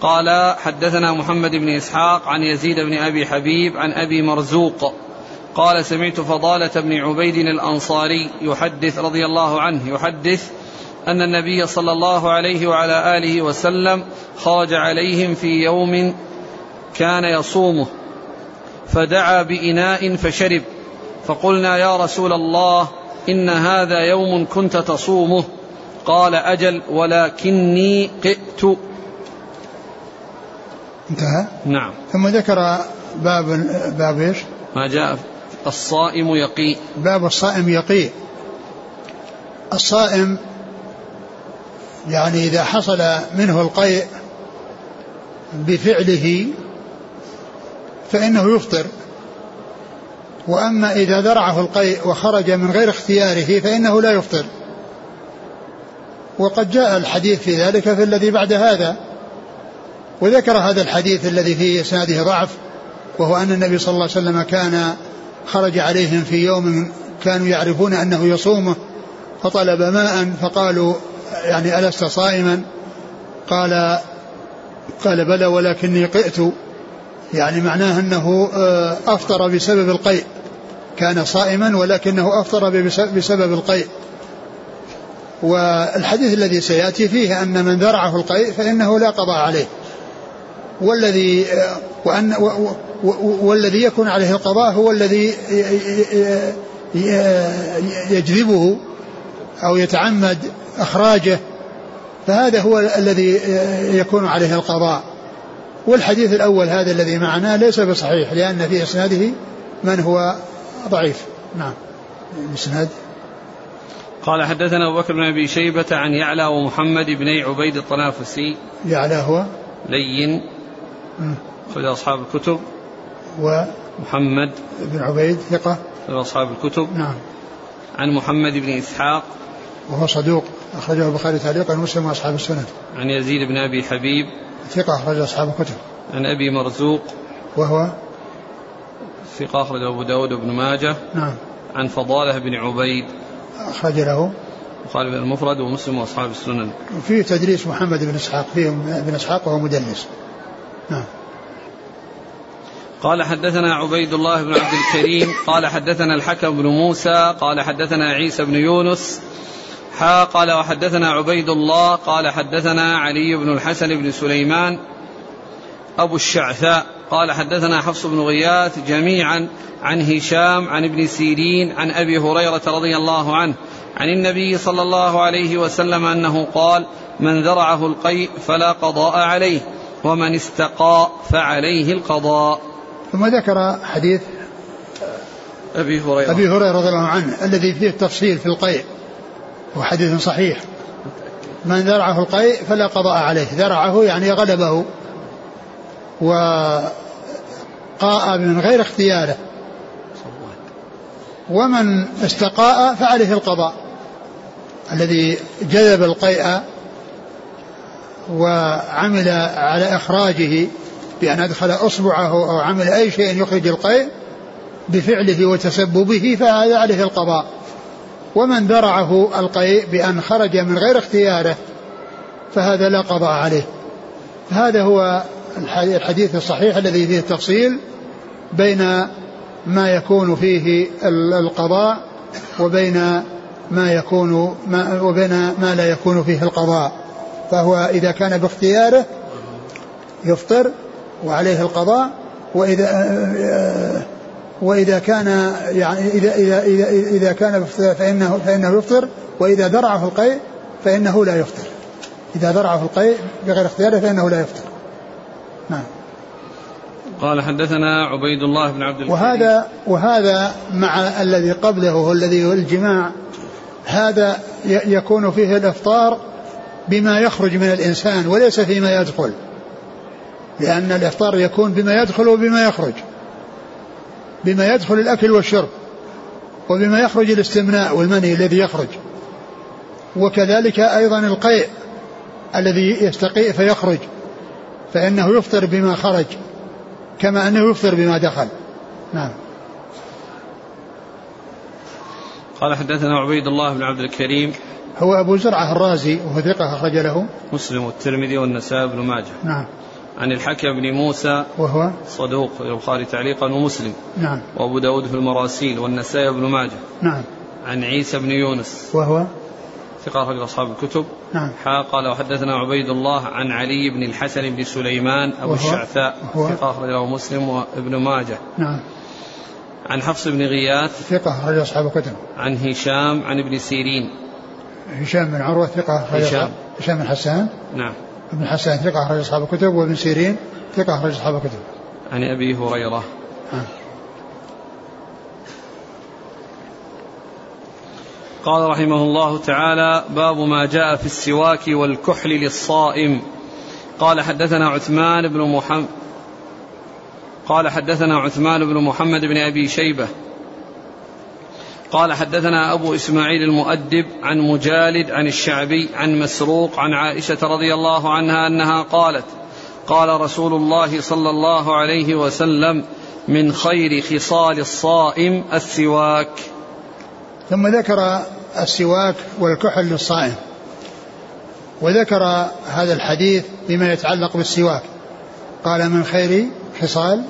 قال حدثنا محمد بن إسحاق عن يزيد بن أبي حبيب عن أبي مرزوق. قال سمعت فضالة بن عبيد الأنصاري يحدث رضي الله عنه يحدث أن النبي صلى الله عليه وعلى آله وسلم خرج عليهم في يوم كان يصومه. فدعا بإناء فشرب. فقلنا يا رسول الله إن هذا يوم كنت تصومه. قال أجل ولكني قئت. انتهى؟ نعم. ثم ذكر باب باب إيش؟ ما جاء. الصائم يقي. باب الصائم يقي. الصائم يعني إذا حصل منه القيء بفعله فإنه يفطر. وأما إذا ذرعه القيء وخرج من غير اختياره فإنه لا يفطر. وقد جاء الحديث في ذلك في الذي بعد هذا. وذكر هذا الحديث الذي فيه إسناده ضعف وهو أن النبي صلى الله عليه وسلم كان خرج عليهم في يوم كانوا يعرفون أنه يصومه فطلب ماء فقالوا يعني ألست صائما؟ قال قال بلى ولكني قئت. يعني معناه أنه آه، أفطر بسبب القيء. كان صائما ولكنه أفطر بسبب القيء. والحديث الذي سيأتي فيه أن من ذرعه القيء فإنه لا قضاء عليه. والذي آه، وأن والذي يكون عليه القضاء هو الذي يجذبه أو يتعمد إخراجه. فهذا هو الذي يكون عليه القضاء. والحديث الأول هذا الذي معنا ليس بصحيح لأن في إسناده من هو ضعيف. نعم. الإسناد قال حدثنا أبو بكر بن أبي شيبة عن يعلى ومحمد بن عبيد الطنافسي. يعلى هو؟ لين. أخرج أصحاب الكتب. و محمد. بن عبيد ثقة؟ أصحاب الكتب. نعم. عن محمد بن إسحاق. وهو صدوق. أخرجه البخاري تعليقا ومسلم وأصحاب السنن عن يزيد بن أبي حبيب ثقة أخرج أصحاب الكتب. عن أبي مرزوق وهو ثقة أخرج أبو داود بن ماجه نعم. عن فضالة بن عبيد أخرج له. البخاري المفرد ومسلم وأصحاب السنن. في تدريس محمد بن إسحاق فيه بن إسحاق وهو مدلس. نعم. قال حدثنا عبيد الله بن عبد الكريم قال حدثنا الحكم بن موسى قال حدثنا عيسى بن يونس حا قال وحدثنا عبيد الله قال حدثنا علي بن الحسن بن سليمان أبو الشعثاء قال حدثنا حفص بن غياث جميعا عن هشام عن ابن سيرين عن أبي هريرة رضي الله عنه عن النبي صلى الله عليه وسلم أنه قال من ذرعه القيء فلا قضاء عليه ومن استقاء فعليه القضاء. ثم ذكر حديث أبي هريرة. أبي هريرة رضي الله عنه الذي فيه التفصيل في القيء. هو حديث صحيح. من ذرعه القيء فلا قضاء عليه. ذرعه يعني غلبه وقاء من غير اختياره. ومن استقاء فعليه القضاء. الذي جذب القيء وعمل على إخراجه بأن أدخل أصبعه أو عمل أي شيء يخرج القيء بفعله وتسببه فهذا عليه القضاء. ومن ذرعه القيء بأن خرج من غير اختياره فهذا لا قضاء عليه. هذا هو الحديث الصحيح الذي فيه التفصيل بين ما يكون فيه القضاء وبين ما يكون ما وبين ما لا يكون فيه القضاء. فهو إذا كان باختياره يفطر وعليه القضاء وإذا وإذا كان يعني إذا إذا إذا, إذا كان فإنه فإنه يفطر وإذا درعه القيء فإنه لا يفطر. إذا درعه القيء بغير اختياره فإنه لا يفطر. نعم. قال حدثنا عبيد الله بن عبد وهذا وهذا مع الذي قبله هو الذي هو الجماع هذا يكون فيه الإفطار بما يخرج من الإنسان وليس فيما يدخل. لأن الإفطار يكون بما يدخل وبما يخرج. بما يدخل الأكل والشرب وبما يخرج الاستمناء والمني الذي يخرج. وكذلك أيضا القيء الذي يستقيء فيخرج فإنه يفطر بما خرج كما أنه يفطر بما دخل. نعم. قال حدثنا عبيد الله بن عبد الكريم. هو أبو زرعة الرازي وهو ثقة أخرج له. مسلم والترمذي والنسائي بن ماجه. نعم. عن الحكم بن موسى وهو؟ صدوق البخاري تعليقا ومسلم. نعم. وأبو داود في المراسيل والنسائي بن ماجه. نعم. عن عيسى بن يونس. وهو؟ ثقة أخرج أصحاب الكتب. نعم. حا قال وحدثنا عبيد الله عن علي بن الحسن بن سليمان أبو الشعثاء. ثقة أخرج له مسلم وابن ماجه. نعم. عن حفص بن غياث. ثقة أخرج أصحاب الكتب. عن هشام عن ابن سيرين. هشام بن عروة ثقة هشام. هشام بن حسان؟ نعم. ابن حسان ثقة أخرج أصحاب الكتب وابن سيرين ثقة أخرج أصحاب الكتب. عن أبي هريرة. نعم قال رحمه الله تعالى باب ما جاء في السواك والكحل للصائم. قال حدثنا عثمان بن محمد قال حدثنا عثمان بن محمد بن أبي شيبة. قال حدثنا أبو إسماعيل المؤدب عن مجالد عن الشعبي عن مسروق عن عائشة رضي الله عنها أنها قالت قال رسول الله صلى الله عليه وسلم من خير خصال الصائم السواك. ثم ذكر السواك والكحل للصائم وذكر هذا الحديث بما يتعلق بالسواك. قال من خير خصال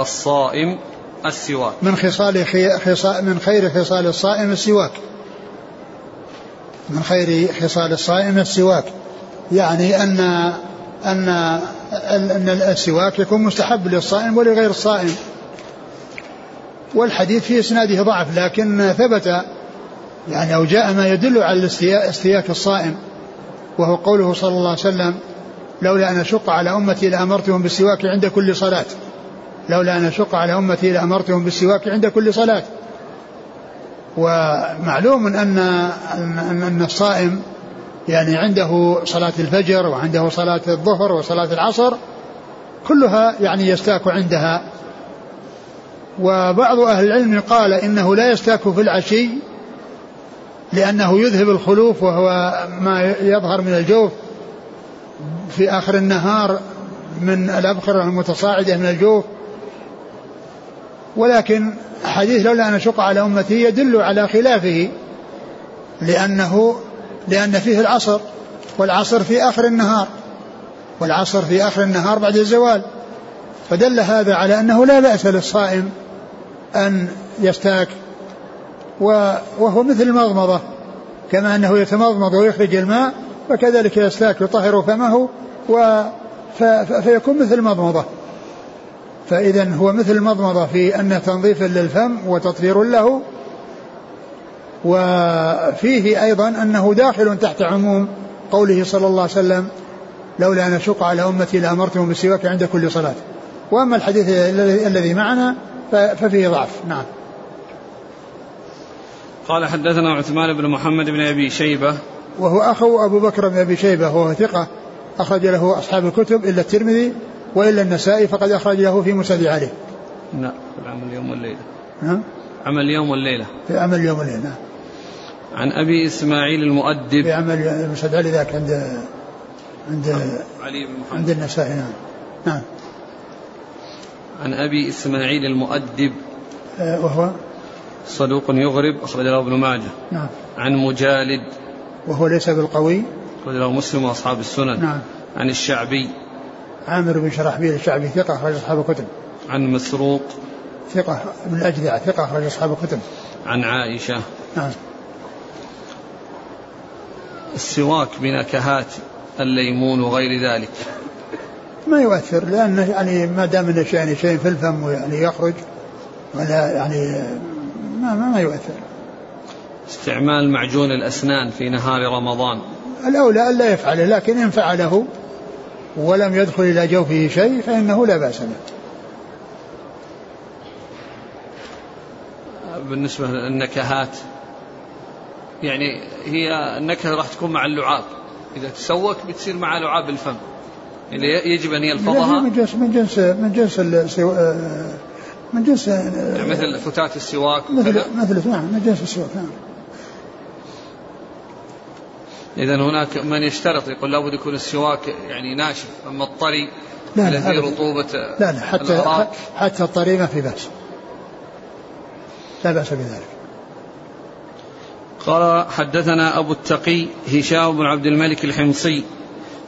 الصائم السواك. من خصال خصال من خير خصال الصائم السواك. من خير خصال الصائم السواك. يعني ان ان ان السواك يكون مستحب للصائم ولغير الصائم. والحديث في إسناده ضعف لكن ثبت يعني أو جاء ما يدل على استياك الصائم. وهو قوله صلى الله عليه وسلم لولا أن أشق على أمتي لأمرتهم بالسواك عند كل صلاة. لولا أن أشق على أمتي لأمرتهم بالسواك عند كل صلاة. ومعلوم ان ان, أن الصائم يعني عنده صلاة الفجر وعنده صلاة الظهر وصلاة العصر كلها يعني يستاك عندها. وبعض أهل العلم قال إنه لا يستاك في العشي لأنه يذهب الخلوف وهو ما يظهر من الجوف في آخر النهار من الأبخرة المتصاعدة من الجوف. ولكن حديث لولا أن أشق على أمتي يدل على خلافه لأنه لأن فيه العصر والعصر في آخر النهار والعصر في آخر النهار بعد الزوال. فدل هذا على أنه لا بأس للصائم أن يستاك وهو مثل المضمضة كما أنه يتمضمض ويخرج الماء فكذلك يستاك يطهر فمه و فيكون مثل المضمضة. فإذا هو مثل المضمضة في أن تنظيف للفم وتطهير له وفيه أيضا أنه داخل تحت عموم قوله صلى الله عليه وسلم لولا أن أشق على أمتي لأمرتهم بالسواك عند كل صلاة. وأما الحديث الذي معنا ففيه ضعف. نعم. قال حدثنا عثمان بن محمد بن أبي شيبة. وهو أخو أبو بكر بن أبي شيبة وهو ثقة أخرج له أصحاب الكتب إلا الترمذي. وإلا النسائي فقد أخرج له في مسند عليه نعم في العمل اليوم والليلة. نعم عمل اليوم والليلة. في عمل اليوم والليلة نعم. عن أبي إسماعيل المؤدب. في عمل مسند علي ذاك عند عند علي بن محمد. عند النسائي نعم. نعم. عن أبي إسماعيل المؤدب. آه، وهو؟ صدوق يغرب أخرج له ابن ماجه. نعم. عن مجالد. وهو ليس بالقوي؟ أخرج له مسلم وأصحاب السنن. نعم. عن الشعبي. عامر بن شرحبيل الشعبي ثقة أخرج أصحاب الكتب. عن مسروق. ثقة من الأجدع ثقة أخرج أصحاب الكتب. عن عائشة. نعم. السواك بنكهات الليمون وغير ذلك. ما يؤثر لأنه يعني ما دام إنه يعني شيء في الفم يعني يخرج ولا يعني ما ما, ما يؤثر. استعمال معجون الأسنان في نهار رمضان. الأولى ألا يفعله لكن إن فعله ولم يدخل إلى جوفه شيء فإنه لا بأس به. بالنسبة للنكهات يعني هي النكهة راح تكون مع اللعاب. إذا تسوك بتصير مع لعاب الفم. اللي يجب أن يلفظها من جنس من جنس من جنس من جنس يعني مثل فتات السواك مثل مثل نعم من جنس السواك نعم. إذا هناك من يشترط يقول لابد يكون السواك يعني ناشف أما الطري لا الذي رطوبة لا لا حتى الأراك. حتى الطري ما في بأس. لا بأس بذلك. قال حدثنا أبو التقي هشام بن عبد الملك الحمصي.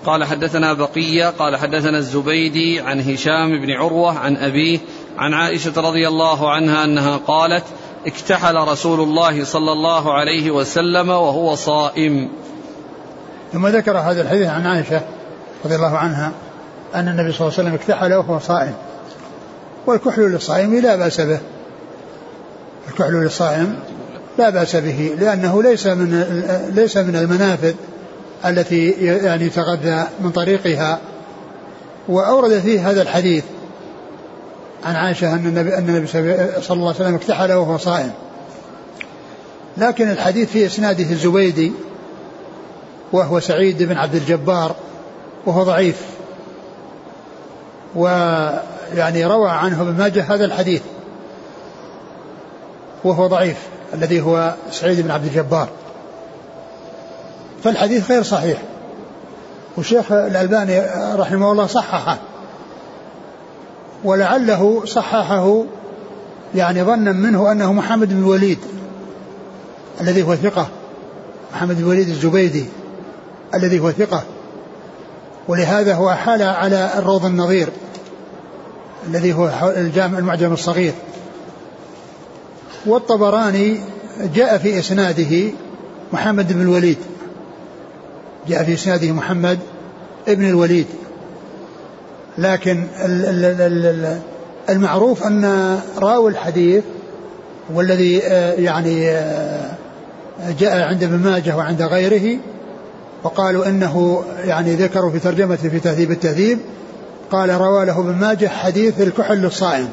قال حدثنا بقية قال حدثنا الزبيدي عن هشام بن عروة عن أبيه عن عائشة رضي الله عنها أنها قالت اكتحل رسول الله صلى الله عليه وسلم وهو صائم. ثم ذكر هذا الحديث عن عائشة رضي الله عنها أن النبي صلى الله عليه وسلم اكتحل وهو صائم. والكحل للصائم لا بأس به. الكحل للصائم لا بأس به لأنه ليس من ليس من المنافذ التي يعني يتغذى من طريقها. وأورد فيه هذا الحديث عن عائشة أن النبي أن النبي صلى الله عليه وسلم اكتحل وهو صائم. لكن الحديث في إسناده الزبيدي وهو سعيد بن عبد الجبار وهو ضعيف. ويعني روى عنه ابن ماجه هذا الحديث وهو ضعيف الذي هو سعيد بن عبد الجبار. فالحديث غير صحيح. والشيخ الألباني رحمه الله صححه. ولعله صححه يعني ظنا منه أنه محمد بن الوليد الذي هو ثقة محمد بن الوليد الزبيدي. الذي هو ثقة. ولهذا هو حال على الروض النظير الذي هو الجامع المعجم الصغير. والطبراني جاء في إسناده محمد بن الوليد. جاء في إسناده محمد ابن الوليد. لكن المعروف أن راوي الحديث والذي آه، يعني آه، جاء عند ابن ماجه وعند غيره وقالوا إنه يعني ذكروا في ترجمته في تهذيب التهذيب قال روى له ابن ماجه حديث الكحل الصائم.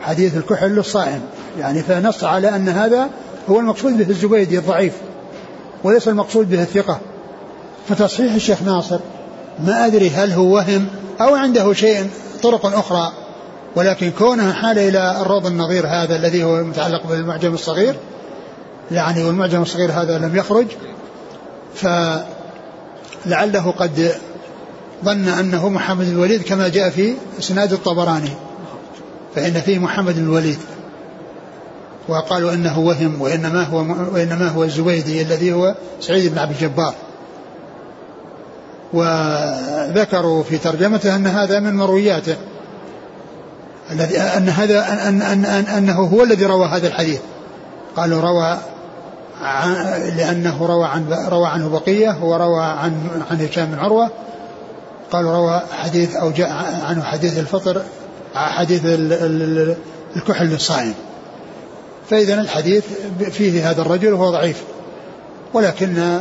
حديث الكحل الصائم. يعني فنص على أن هذا هو المقصود به الزبيدي الضعيف وليس المقصود به الثقة. فتصحيح الشيخ ناصر ما أدري هل هو وهم أو عنده شيء طرق أخرى ولكن كونه حال إلى الروض النظير هذا الذي هو متعلق بالمعجم الصغير يعني والمعجم الصغير هذا لم يخرج فلعله قد ظن أنه محمد بن الوليد كما جاء في إسناد الطبراني فإن فيه محمد بن الوليد. وقالوا إنه وهم وإنما هو وإنما هو الزبيدي الذي هو سعيد بن عبد الجبار. وذكروا في ترجمته أن هذا من مروياته الذي أن هذا أن أن أن أنه هو الذي روى هذا الحديث. قالوا روى لأنه روى عن روى عنه بقية وروى عن عن هشام بن عروة. قالوا روى حديث أو جاء عنه حديث الفطر حديث الكحل للصائم. فإذا الحديث فيه هذا الرجل وهو ضعيف. ولكن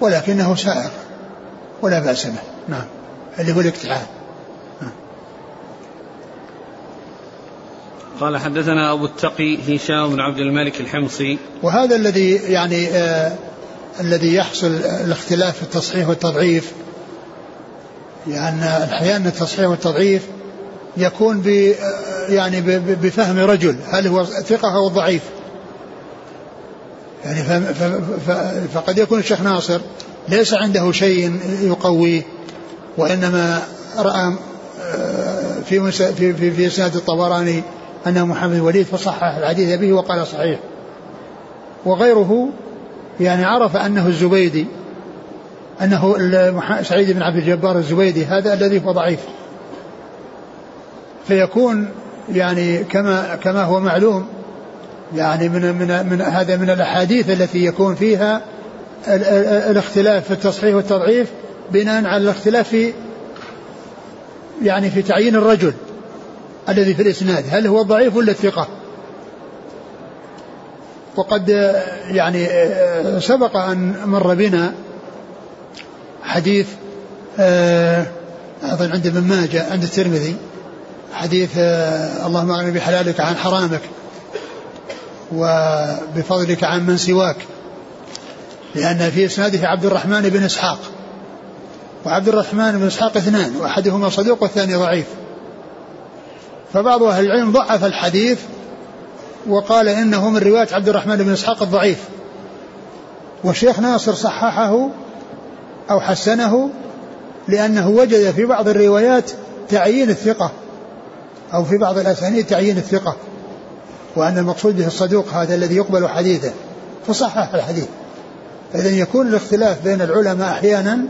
ولكنه سائر ولا بأس به. نعم. اللي هو الاكتحال قال حدثنا أبو التقي هشام بن عبد الملك الحمصي. وهذا الذي يعني آه الذي يحصل الاختلاف في التصحيح والتضعيف. لأن يعني أحيانا التصحيح والتضعيف يكون ب آه، يعني بفهم رجل هل هو ثقة أو ضعيف. يعني فقد يكون الشيخ ناصر ليس عنده شيء يقويه وإنما رأى آه، في في في, في إسناد الطبراني أنه محمد الوليد فصحح الحديث به وقال صحيح. وغيره يعني عرف أنه الزبيدي أنه سعيد بن عبد الجبار الزبيدي هذا الذي هو ضعيف. فيكون يعني كما كما هو معلوم يعني من من من هذا من الأحاديث التي يكون فيها الاختلاف في التصحيح والتضعيف بناء على الاختلاف في يعني في تعيين الرجل. الذي في الإسناد هل هو ضعيف ولا ثقة؟ وقد يعني سبق أن مر بنا حديث آه، أظن عند ابن ماجه عند الترمذي حديث آه، اللهم أغني بحلالك عن حرامك وبفضلك عن من سواك لأن في إسناده عبد الرحمن بن إسحاق وعبد الرحمن بن إسحاق اثنان وأحدهما صدوق والثاني ضعيف. فبعض أهل العلم ضعف الحديث وقال إنه من رواية عبد الرحمن بن إسحاق الضعيف. والشيخ ناصر صححه أو حسنه لأنه وجد في بعض الروايات تعيين الثقة أو في بعض الأسانيد تعيين الثقة وأن المقصود به الصدوق هذا الذي يقبل حديثه فصحح الحديث. فإذا يكون الاختلاف بين العلماء أحيانا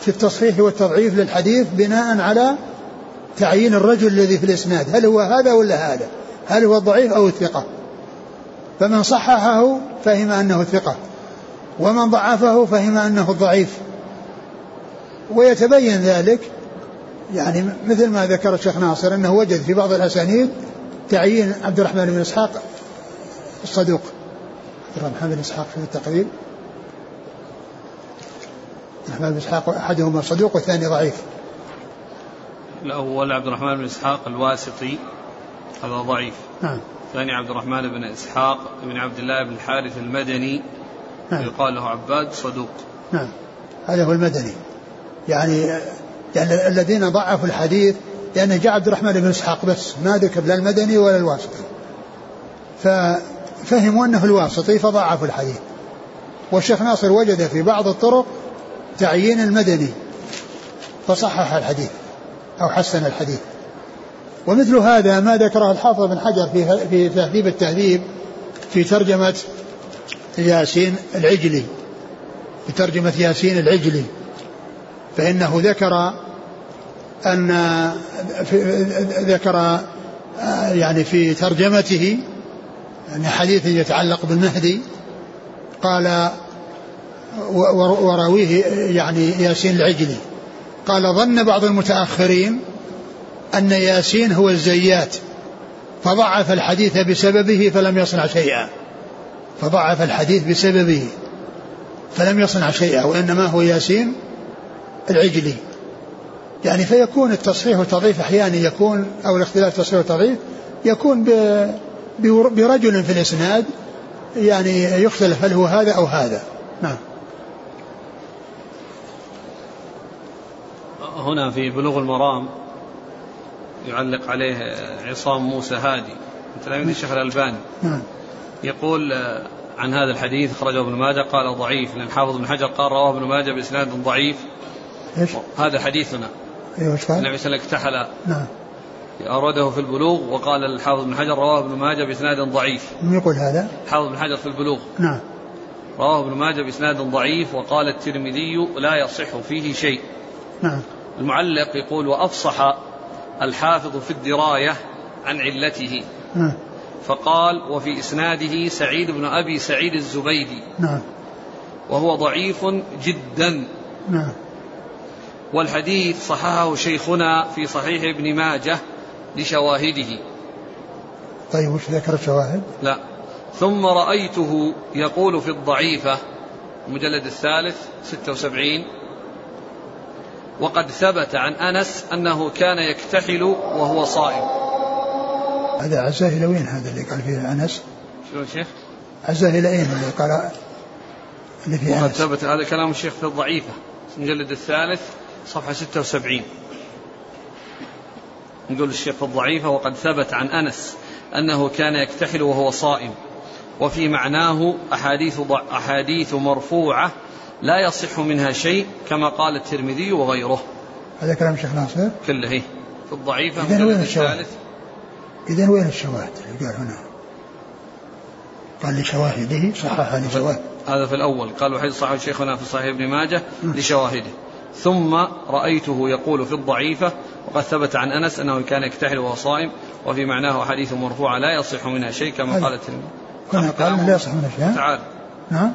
في التصحيح والتضعيف للحديث بناء على تعيين الرجل الذي في الإسناد هل هو هذا ولا هذا؟ هل هو الضعيف أو الثقة فمن صححه فهم أنه ثقة ومن ضعفه فهم أنه الضعيف ويتبين ذلك يعني مثل ما ذكر الشيخ ناصر أنه وجد في بعض الأسانيد تعيين عبد الرحمن بن إسحاق الصدوق. عبد الرحمن بن إسحاق في التقريب. عبد الرحمن بن إسحاق أحدهما صدوق والثاني ضعيف. الأول عبد الرحمن بن إسحاق الواسطي هذا ضعيف. نعم. ثاني عبد الرحمن بن إسحاق بن عبد الله بن الحارث المدني نعم. يقال له عباد صدوق. نعم. هذا هو المدني. يعني يعني الذين ضعفوا الحديث لأنه جاء عبد الرحمن بن إسحاق بس ما ذكر لا المدني ولا الواسطي. ففهموا أنه الواسطي فضعفوا الحديث. والشيخ ناصر وجد في بعض الطرق تعيين المدني فصحح الحديث. أو حسن الحديث. ومثل هذا ما ذكره الحافظ بن حجر في في تهذيب التهذيب في ترجمة ياسين العجلي. في ترجمة ياسين العجلي. فإنه ذكر أن ذكر يعني في ترجمته يعني حديث يتعلق بالمهدي قال وراويه يعني ياسين العجلي. قال ظن بعض المتأخرين أن ياسين هو الزيات فضعف الحديث بسببه فلم يصنع شيئا. فضعف الحديث بسببه فلم يصنع شيئا وإنما هو ياسين العجلي. يعني فيكون التصحيح والتضعيف أحيانا يكون أو الاختلاف التصحيح والتضعيف يكون برجل في الإسناد يعني يختلف هل هو هذا أو هذا. نعم. هنا في بلوغ المرام يعلق عليه عصام موسى هادي من تلاميذ الشيخ الألباني. نعم. يقول عن هذا الحديث خرجه ابن ماجه قال ضعيف لأن حافظ بن حجر قال رواه ابن ماجه بإسناد ضعيف. إيش؟ هذا حديثنا. قال؟ النبي صلى الله عليه وسلم اكتحل نعم. أورده في البلوغ وقال الحافظ بن حجر رواه ابن ماجه بإسناد ضعيف. من يقول هذا؟ حافظ بن حجر في البلوغ. نعم. رواه ابن ماجه بإسناد ضعيف وقال الترمذي لا يصح فيه شيء. نعم. المعلق يقول وأفصح الحافظ في الدراية عن علته. نعم. فقال وفي إسناده سعيد بن أبي سعيد الزبيدي. نعم. وهو ضعيف جدا. نعم. والحديث صححه شيخنا في صحيح ابن ماجه لشواهده. طيب وش ذكر الشواهد؟ لا. ثم رأيته يقول في الضعيفة المجلد الثالث 76 وقد ثبت عن أنس أنه كان يكتحل وهو صائم هذا عزاه إلى وين هذا اللي قال فيه أنس؟ يا شيخ؟ أين اللي قال اللي فيه وقد؟ ثبت هذا كلام الشيخ في الضعيفة المجلد الثالث صفحة 76 يقول الشيخ في الضعيفة وقد ثبت عن أنس أنه كان يكتحل وهو صائم وفي معناه أحاديث أحاديث مرفوعة لا يصح منها شيء كما قال الترمذي وغيره. هذا كلام الشيخ ناصر. كله في الضعيفة إذن وين؟ الثالث. إذا وين الشواهد اللي قال هنا؟ قال لشواهده صحح لشواهد. هذا في الأول. قال وحيد صحيح شيخنا في صحيح ابن ماجه لشواهده. ثم رأيته يقول في الضعيفة وقد ثبت عن أنس أنه كان يكتحل وهو صائم وفي معناه حديث مرفوعة لا يصح منها شيء كما. قال الترمذي. هنا قال لا يصح من الشيء تعال. نعم.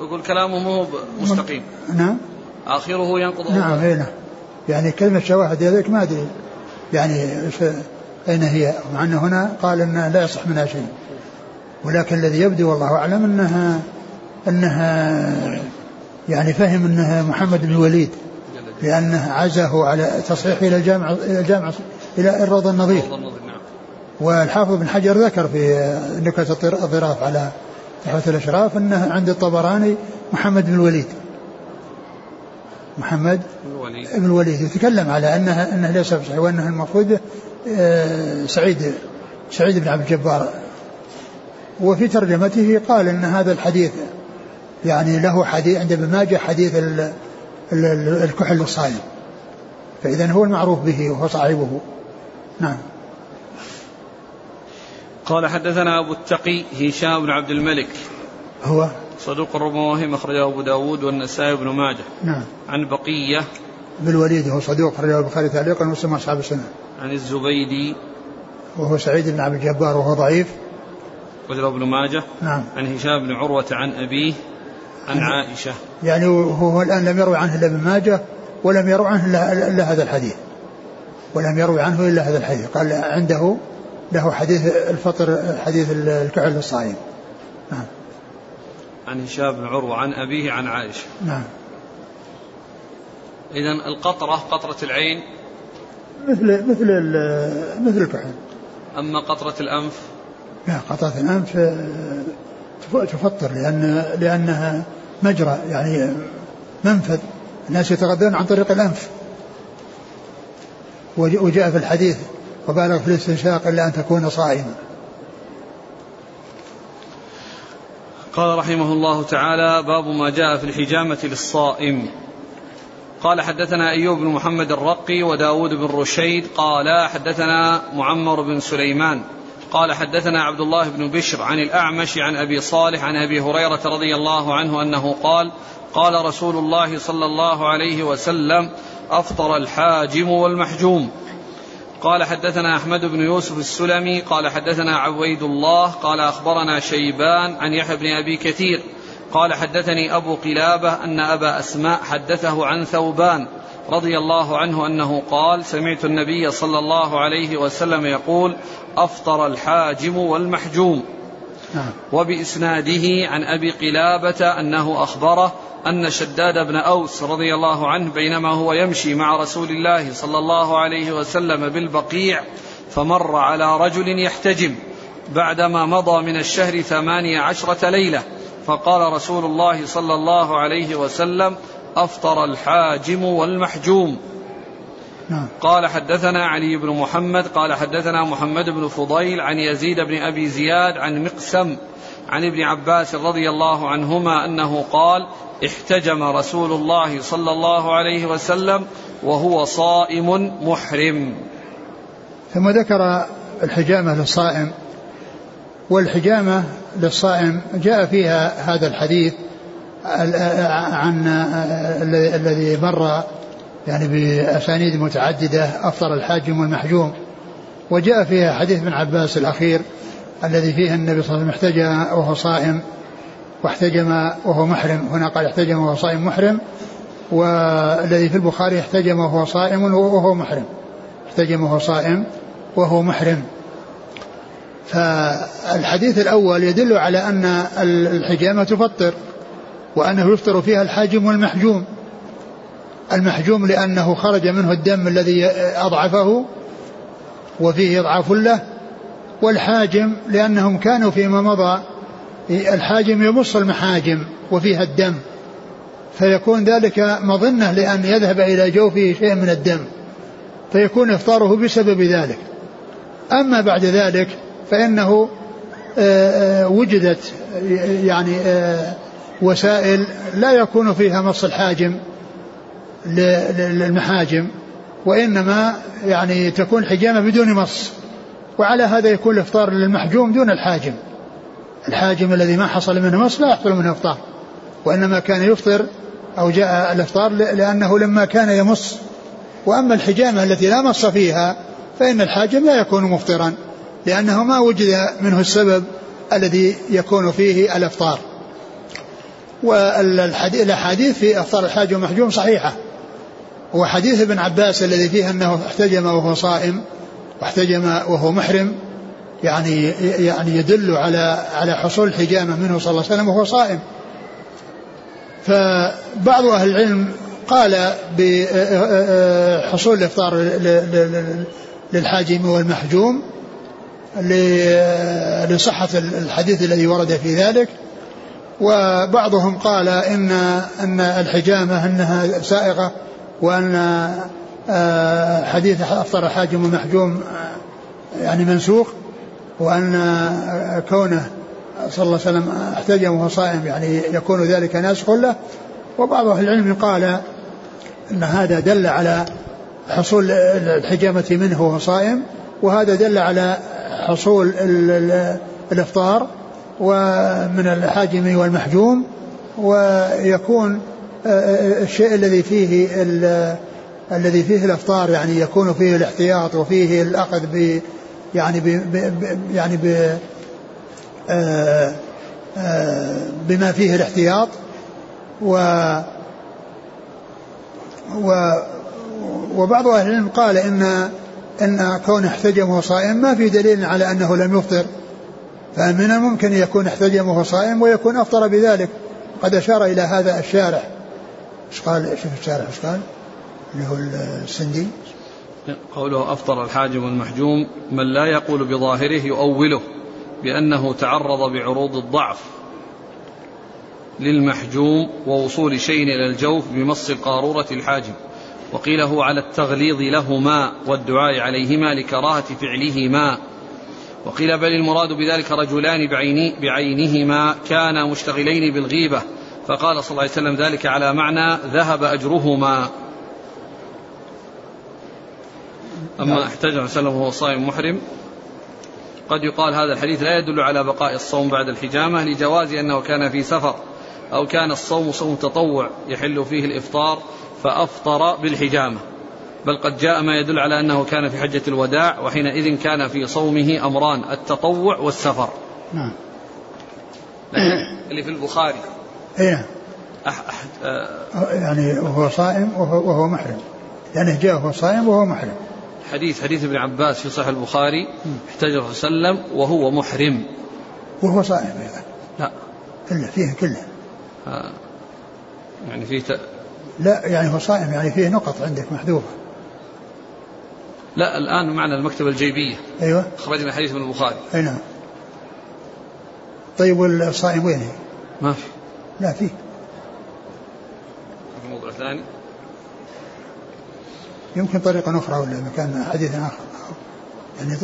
يقول كلامه مو مستقيم. نعم. آخره ينقض نعم. اي نعم. يعني كلمة شواهد هذيك ما أدري. يعني أين هي؟ مع أنه هنا قال أنه لا يصح منها شيء. ولكن الذي يبدو والله أعلم أنها أنها يعني فهم أنها محمد بن الوليد لأنه عزه على تصحيحه إلى الجامع إلى الجامع إلى أفضل نظر، نعم. والحافظ بن حجر ذكر في نكتة الظراف على تحفة الأشراف أنه عند الطبراني محمد بن الوليد. محمد الوليد ابن الوليد. يتكلم على انها انه ليس بصحيح وانه المفروض آه، سعيد سعيد بن عبد الجبار. وفي ترجمته قال إن هذا الحديث يعني له حديث عند ابن ماجه حديث ال- ال- ال- الكحل الصائم فاذا هو المعروف به وهو صاحبه. نعم. قال حدثنا أبو التقي هشام بن عبد الملك. هو؟ صدوق ربما وهم أخرجه أبو داود والنسائي بن ماجه. نعم. عن بقية. ابن الوليد هو صدوق خرجه البخاري تعليقا ومسلم أصحاب السنة. عن الزبيدي. وهو سعيد بن عبد الجبار وهو ضعيف. أخرجه ابن ماجه. نعم. عن هشام بن عروة عن أبيه عن عائشة. يعني هو الآن لم يروي عنه إلا ابن ماجه ولم يروي عنه إلا هذا الحديث. ولم يروي عنه إلا هذا الحديث. قال عنده له حديث الفطر حديث الكحل الصائم نعم. عن هشام بن عروة عن أبيه عن عائشة. نعم. إذا القطرة قطرة العين. مثل مثل مثل الكحل أما قطرة الأنف؟ لا قطعة الأنف آه، تف- تفطر لأن لأنها مجرى يعني منفذ. الناس يتغذون عن طريق الأنف. وج- وجاء في الحديث وبالغ في الاستنشاق إلا أن تكون صائما. قال رحمه الله تعالى باب ما جاء في الحجامة للصائم. قال حدثنا أيوب بن محمد الرقي وداود بن رشيد قال حدثنا معمر بن سليمان قال حدثنا عبد الله بن بشر عن الأعمش عن أبي صالح عن أبي هريرة رضي الله عنه أنه قال قال رسول الله صلى الله عليه وسلم أفطر الحاجم والمحجوم. قال حدثنا أحمد بن يوسف السلمي قال حدثنا عبيد الله قال أخبرنا شيبان عن يحيى بن أبي كثير قال حدثني أبو قلابة أن أبا أسماء حدثه عن ثوبان رضي الله عنه أنه قال سمعت النبي صلى الله عليه وسلم يقول أفطر الحاجم والمحجوم. نعم. وبإسناده عن أبي قلابة أنه أخبره أن شداد بن أوس رضي الله عنه بينما هو يمشي مع رسول الله صلى الله عليه وسلم بالبقيع فمر على رجل يحتجم بعدما مضى من الشهر ثمانية عشرة ليلة فقال رسول الله صلى الله عليه وسلم أفطر الحاجم والمحجوم نعم. قال حدثنا علي بن محمد قال حدثنا محمد بن فضيل عن يزيد بن أبي زياد عن مقسم عن ابن عباس رضي الله عنهما أنه قال احتجم رسول الله صلى الله عليه وسلم وهو صائم محرم ثم ذكر الحجامة للصائم والحجامة للصائم جاء فيها هذا الحديث عن الذي مر يعني بأسانيد متعددة أفطر الحاجم والمحجوم وجاء فيها حديث ابن عباس الأخير الذي فيه النبي صلى الله عليه وسلم احتجم وهو صائم واحتجم وهو محرم. هنا قال احتجم وهو صائم محرم والذي في البخاري احتجم وهو صائم وهو محرم. احتجم وهو صائم وهو محرم. فالحديث الأول يدل على أن الحجامة تفطر وأنه يفطر فيها الحاجم والمحجوم المحجوم لأنه خرج منه الدم الذي أضعفه وفيه إضعاف له والحاجم لأنهم كانوا فيما مضى الحاجم يمص المحاجم وفيها الدم فيكون ذلك مظنة لأن يذهب إلى جوفه شيء من الدم فيكون إفطاره بسبب ذلك. أما بعد ذلك فإنه آه، آه، وجدت يعني آه، وسائل لا يكون فيها مص الحاجم للمحاجم وإنما يعني تكون حجامة بدون مص وعلى هذا يكون الإفطار للمحجوم دون الحاجم. الحاجم الذي ما حصل منه مص لا يحصل منه إفطار وإنما كان يفطر أو جاء الإفطار لأنه لما كان يمص. وأما الحجامة التي لا مص فيها فإن الحاجم لا يكون مفطرا لأنه ما وجد منه السبب الذي يكون فيه الإفطار. والأحاديث في أفطار الحاج ومحجوم صحيحة. وحديث ابن عباس الذي فيه أنه احتجم وهو صائم واحتجم وهو محرم يعني يعني يدل على على حصول الحجامة منه صلى الله عليه وسلم وهو صائم. فبعض أهل العلم قال بحصول الإفطار للحاجم والمحجوم لصحة الحديث الذي ورد في ذلك. وبعضهم قال إن أن الحجامة أنها سائغة وأن آه، حديث أفطر حاجم ومحجوم آه، يعني منسوخ وأن كونه صلى الله عليه وسلم احتجم وهو صائم يعني يكون ذلك ناسخ له. وبعض أهل العلم قال أن هذا دل على حصول الحجامة منه وهو صائم وهذا دل على حصول الإفطار ومن الحاجم والمحجوم ويكون آه، آه، الشيء الذي فيه الذي فيه الإفطار يعني يكون فيه الاحتياط وفيه الأخذ ب يعني ب يعني ب آه، بما فيه الاحتياط. و و وبعض أهل العلم قال ان إن كونه احتجم وهو صائم ما في دليل على أنه لم يفطر. فمن الممكن يكون احتجم وهو صائم ويكون أفطر بذلك. قد أشار إلى هذا الشارح. إيش قال شوف الشارح إيش قال اللي هو السندي. قوله أفطر الحاجم المحجوم من لا يقول بظاهره يؤوله بأنه تعرض بعروض الضعف للمحجوم ووصول شيء إلى الجوف بمص القارورة الحاجم وقيل هو على التغليظ لهما والدعاء عليهما لكراهة فعلهما. وقيل بل المراد بذلك رجلان بعيني بعينهما كانا مشتغلين بالغيبة فقال صلى الله عليه وسلم ذلك على معنى ذهب أجرهما. أما نعم. احتجر الله عليه وسلم وهو صائم محرم قد يقال هذا الحديث لا يدل على بقاء الصوم بعد الحجامة لجواز أنه كان في سفر أو كان الصوم صوم تطوع يحل فيه الإفطار فأفطر بالحجامة. بل قد جاء ما يدل على أنه كان في حجة الوداع وحينئذ كان في صومه أمران التطوع والسفر. نعم. اللي في البخاري اي نعم أح أح آه، يعني وهو صائم وهو, وهو محرم. يعني جاء وهو صائم وهو محرم. حديث حديث ابن عباس في صحيح البخاري احتجر صلى الله عليه وسلم وهو محرم. وهو صائم أيضا. لا. كله فيه كله. آه، يعني فيه ت... لا يعني هو صائم يعني فيه نقط عندك محذوفة. لا الآن معنا المكتبة الجيبية. أيوه. أخرجنا حديث من البخاري. أي نعم. طيب والصائم وين هي؟ ما في. لا فيه. في موضوع ثاني. يمكن طريقة أخرى ولا مكان حديث آخر. يعني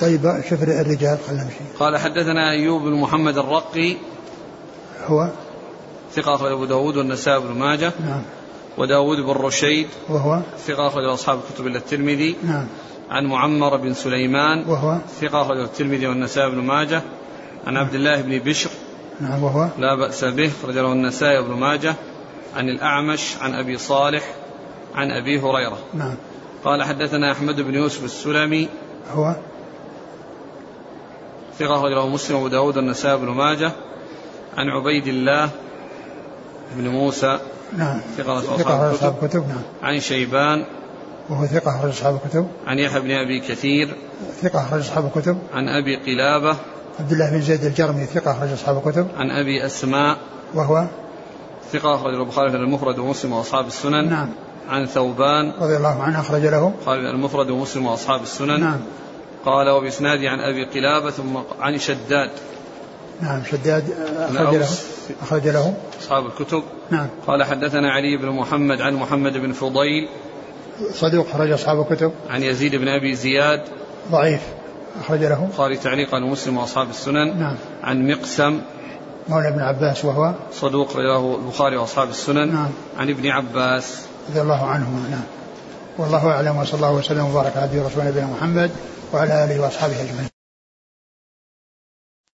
طيب شوف الرجال خلينا نمشي. قال حدثنا أيوب بن محمد الرقي هو؟ ثقة أخرج أبو داود والنسائي بن ماجه نعم. وداود بن رشيد وهو؟ ثقة أخرج أصحاب الكتب إلا الترمذي نعم. عن معمر بن سليمان وهو؟ ثقة أخرج الترمذي والنسائي بن ماجه عن عبد الله بن بشر نعم وهو؟ لا بأس به أخرج له النسائي بن ماجه عن الأعمش عن أبي صالح عن أبي هريرة. نعم. قال حدثنا أحمد بن يوسف السلمي. هو؟ ثقة أخرج له مسلم وأبو داود والنسائي بن ماجه عن عبيد الله بن موسى. نعم. ثقة ثقة أصحاب الكتب نعم. عن شيبان. وهو ثقة أخرج أصحاب الكتب. عن يحيى بن أبي كثير. ثقة أخرج أصحاب الكتب. عن أبي قلابة. عبد الله بن زيد الجرمي ثقة أخرج أصحاب الكتب. عن أبي أسماء وهو ثقة أخرج البخاري في المفرد ومسلم وأصحاب السنن. نعم. عن ثوبان رضي الله عنه أخرج له. قال المفرد ومسلم وأصحاب السنن. نعم. قال وبإسنادي عن أبي قلابة ثم عن شداد. نعم شداد أخرج له. أخرج له. أصحاب الكتب. نعم. قال حدثنا علي بن محمد عن محمد بن فضيل. صدوق أخرج أصحاب الكتب. عن يزيد بن أبي زياد. ضعيف. أخرج له. البخاري تعليقا ومسلم وأصحاب السنن نعم. عن مقسم مولى ابن عباس وهو صدوق رواه البخاري وأصحاب السنن نعم. عن ابن عباس. رضي الله عنهما نعم. والله أعلم وصلى الله وسلم وبارك على عبده ورسوله نبينا محمد وعلى آله وأصحابه أجمعين.